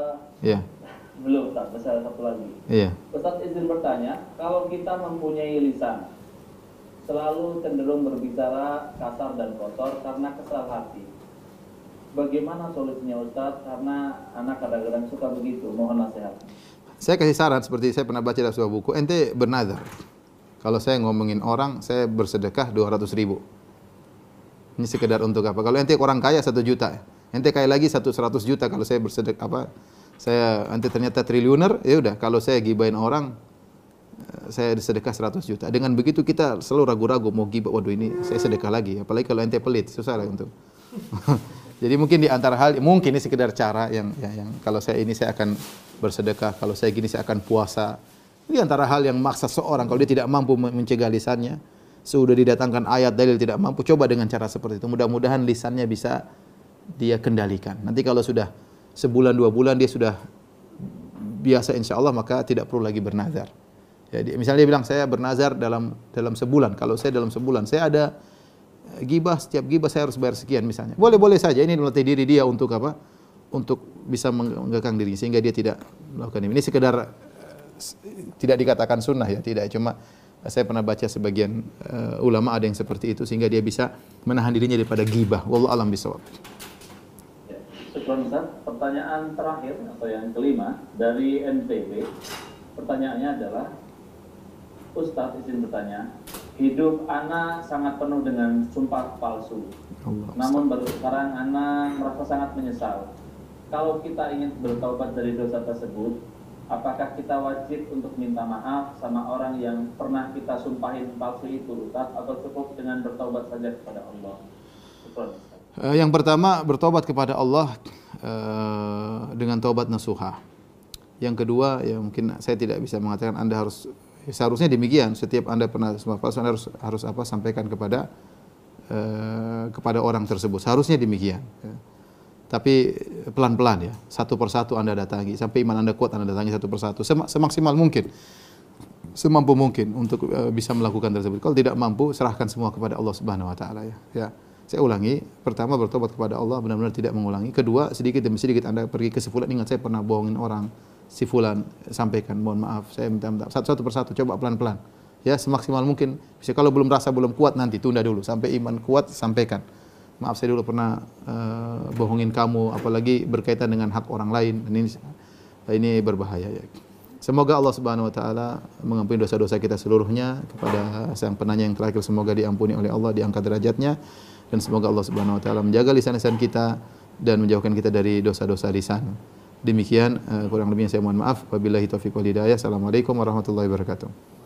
Ya. Belum, Ustaz. Masih ada satu lagi. Iya. Ustaz izin bertanya, kalau kita mempunyai lisan, selalu cenderung berbicara kasar dan kotor karena kesal hati. Bagaimana solusinya Ustaz? Karena anak kadang-kadang suka begitu. Mohon nasihat. Saya kasih saran seperti saya pernah baca dalam sebuah buku, ente bernazar. Kalau saya ngomongin orang, saya bersedekah 200 ribu. Ini sekedar untuk apa? Kalau ente orang kaya satu juta, ente kaya lagi satu seratus juta. Kalau saya bersedekah apa? Saya ente ternyata triliuner, ya udah. Kalau saya gibain orang, eh, saya sedekah 100 juta. Dengan begitu kita selalu ragu-ragu mau gibah, waduh ini saya sedekah lagi. Apalagi kalau ente pelit, susah lah untuk. Jadi mungkin di antara hal, mungkin ini sekedar cara yang, ya, yang kalau saya ini saya akan bersedekah, kalau saya gini saya akan puasa. Ini antara hal yang maksa seorang kalau dia tidak mampu men- mencegah lisannya, sudah didatangkan ayat dalil tidak mampu, coba dengan cara seperti itu. Mudah-mudahan lisannya bisa dia kendalikan. Nanti kalau sudah sebulan dua bulan dia sudah biasa insya Allah maka tidak perlu lagi bernazar. Jadi misalnya dia bilang saya bernazar dalam dalam sebulan. Kalau saya dalam sebulan saya ada eh, gibah setiap gibah saya harus bayar sekian misalnya. Boleh-boleh saja ini melatih diri dia untuk apa? Untuk bisa menggekang diri sehingga dia tidak melakukan ini. Ini sekedar eh, tidak dikatakan sunnah ya, tidak cuma saya pernah baca sebagian eh, ulama ada yang seperti itu sehingga dia bisa menahan dirinya daripada gibah. Wallahu alam bisawab. Syukron Ustaz. Pertanyaan terakhir atau yang kelima dari NTB. Pertanyaannya adalah, Ustaz izin bertanya, hidup Ana sangat penuh dengan sumpah palsu. Allah. Namun baru sekarang Ana merasa sangat menyesal. Kalau kita ingin bertaubat dari dosa tersebut, apakah kita wajib untuk minta maaf sama orang yang pernah kita sumpahin palsu itu, Ustaz, atau cukup dengan bertaubat saja kepada Allah? Syukron, yang pertama bertobat kepada Allah eh, dengan taubat nasuha. Yang kedua ya mungkin saya tidak bisa mengatakan Anda harus ya, seharusnya demikian. Setiap Anda pernah palsu Anda harus harus apa sampaikan kepada eh, kepada orang tersebut. Seharusnya demikian. ya. Tapi pelan-pelan ya, satu persatu Anda datangi sampai iman Anda kuat Anda datangi satu persatu Sem- semaksimal mungkin. Semampu mungkin untuk eh, bisa melakukan tersebut. Kalau tidak mampu serahkan semua kepada Allah Subhanahu wa taala ya. Ya. Saya ulangi, pertama bertobat kepada Allah benar-benar tidak mengulangi. Kedua, sedikit demi sedikit Anda pergi ke si fulan ingat saya pernah bohongin orang. Si fulan sampaikan mohon maaf, saya minta minta satu, satu persatu coba pelan-pelan. Ya, semaksimal mungkin. Bisa kalau belum rasa belum kuat nanti tunda dulu sampai iman kuat sampaikan. maaf saya dulu pernah uh, bohongin kamu apalagi berkaitan dengan hak orang lain ini ini berbahaya ya. Semoga Allah Subhanahu wa taala mengampuni dosa-dosa kita seluruhnya kepada sang penanya yang terakhir semoga diampuni oleh Allah diangkat derajatnya dan semoga Allah Subhanahu wa taala menjaga lisan-lisan kita dan menjauhkan kita dari dosa-dosa lisan. Demikian uh, kurang lebihnya saya mohon maaf. Wabillahi taufiq wal hidayah. Assalamualaikum warahmatullahi wabarakatuh.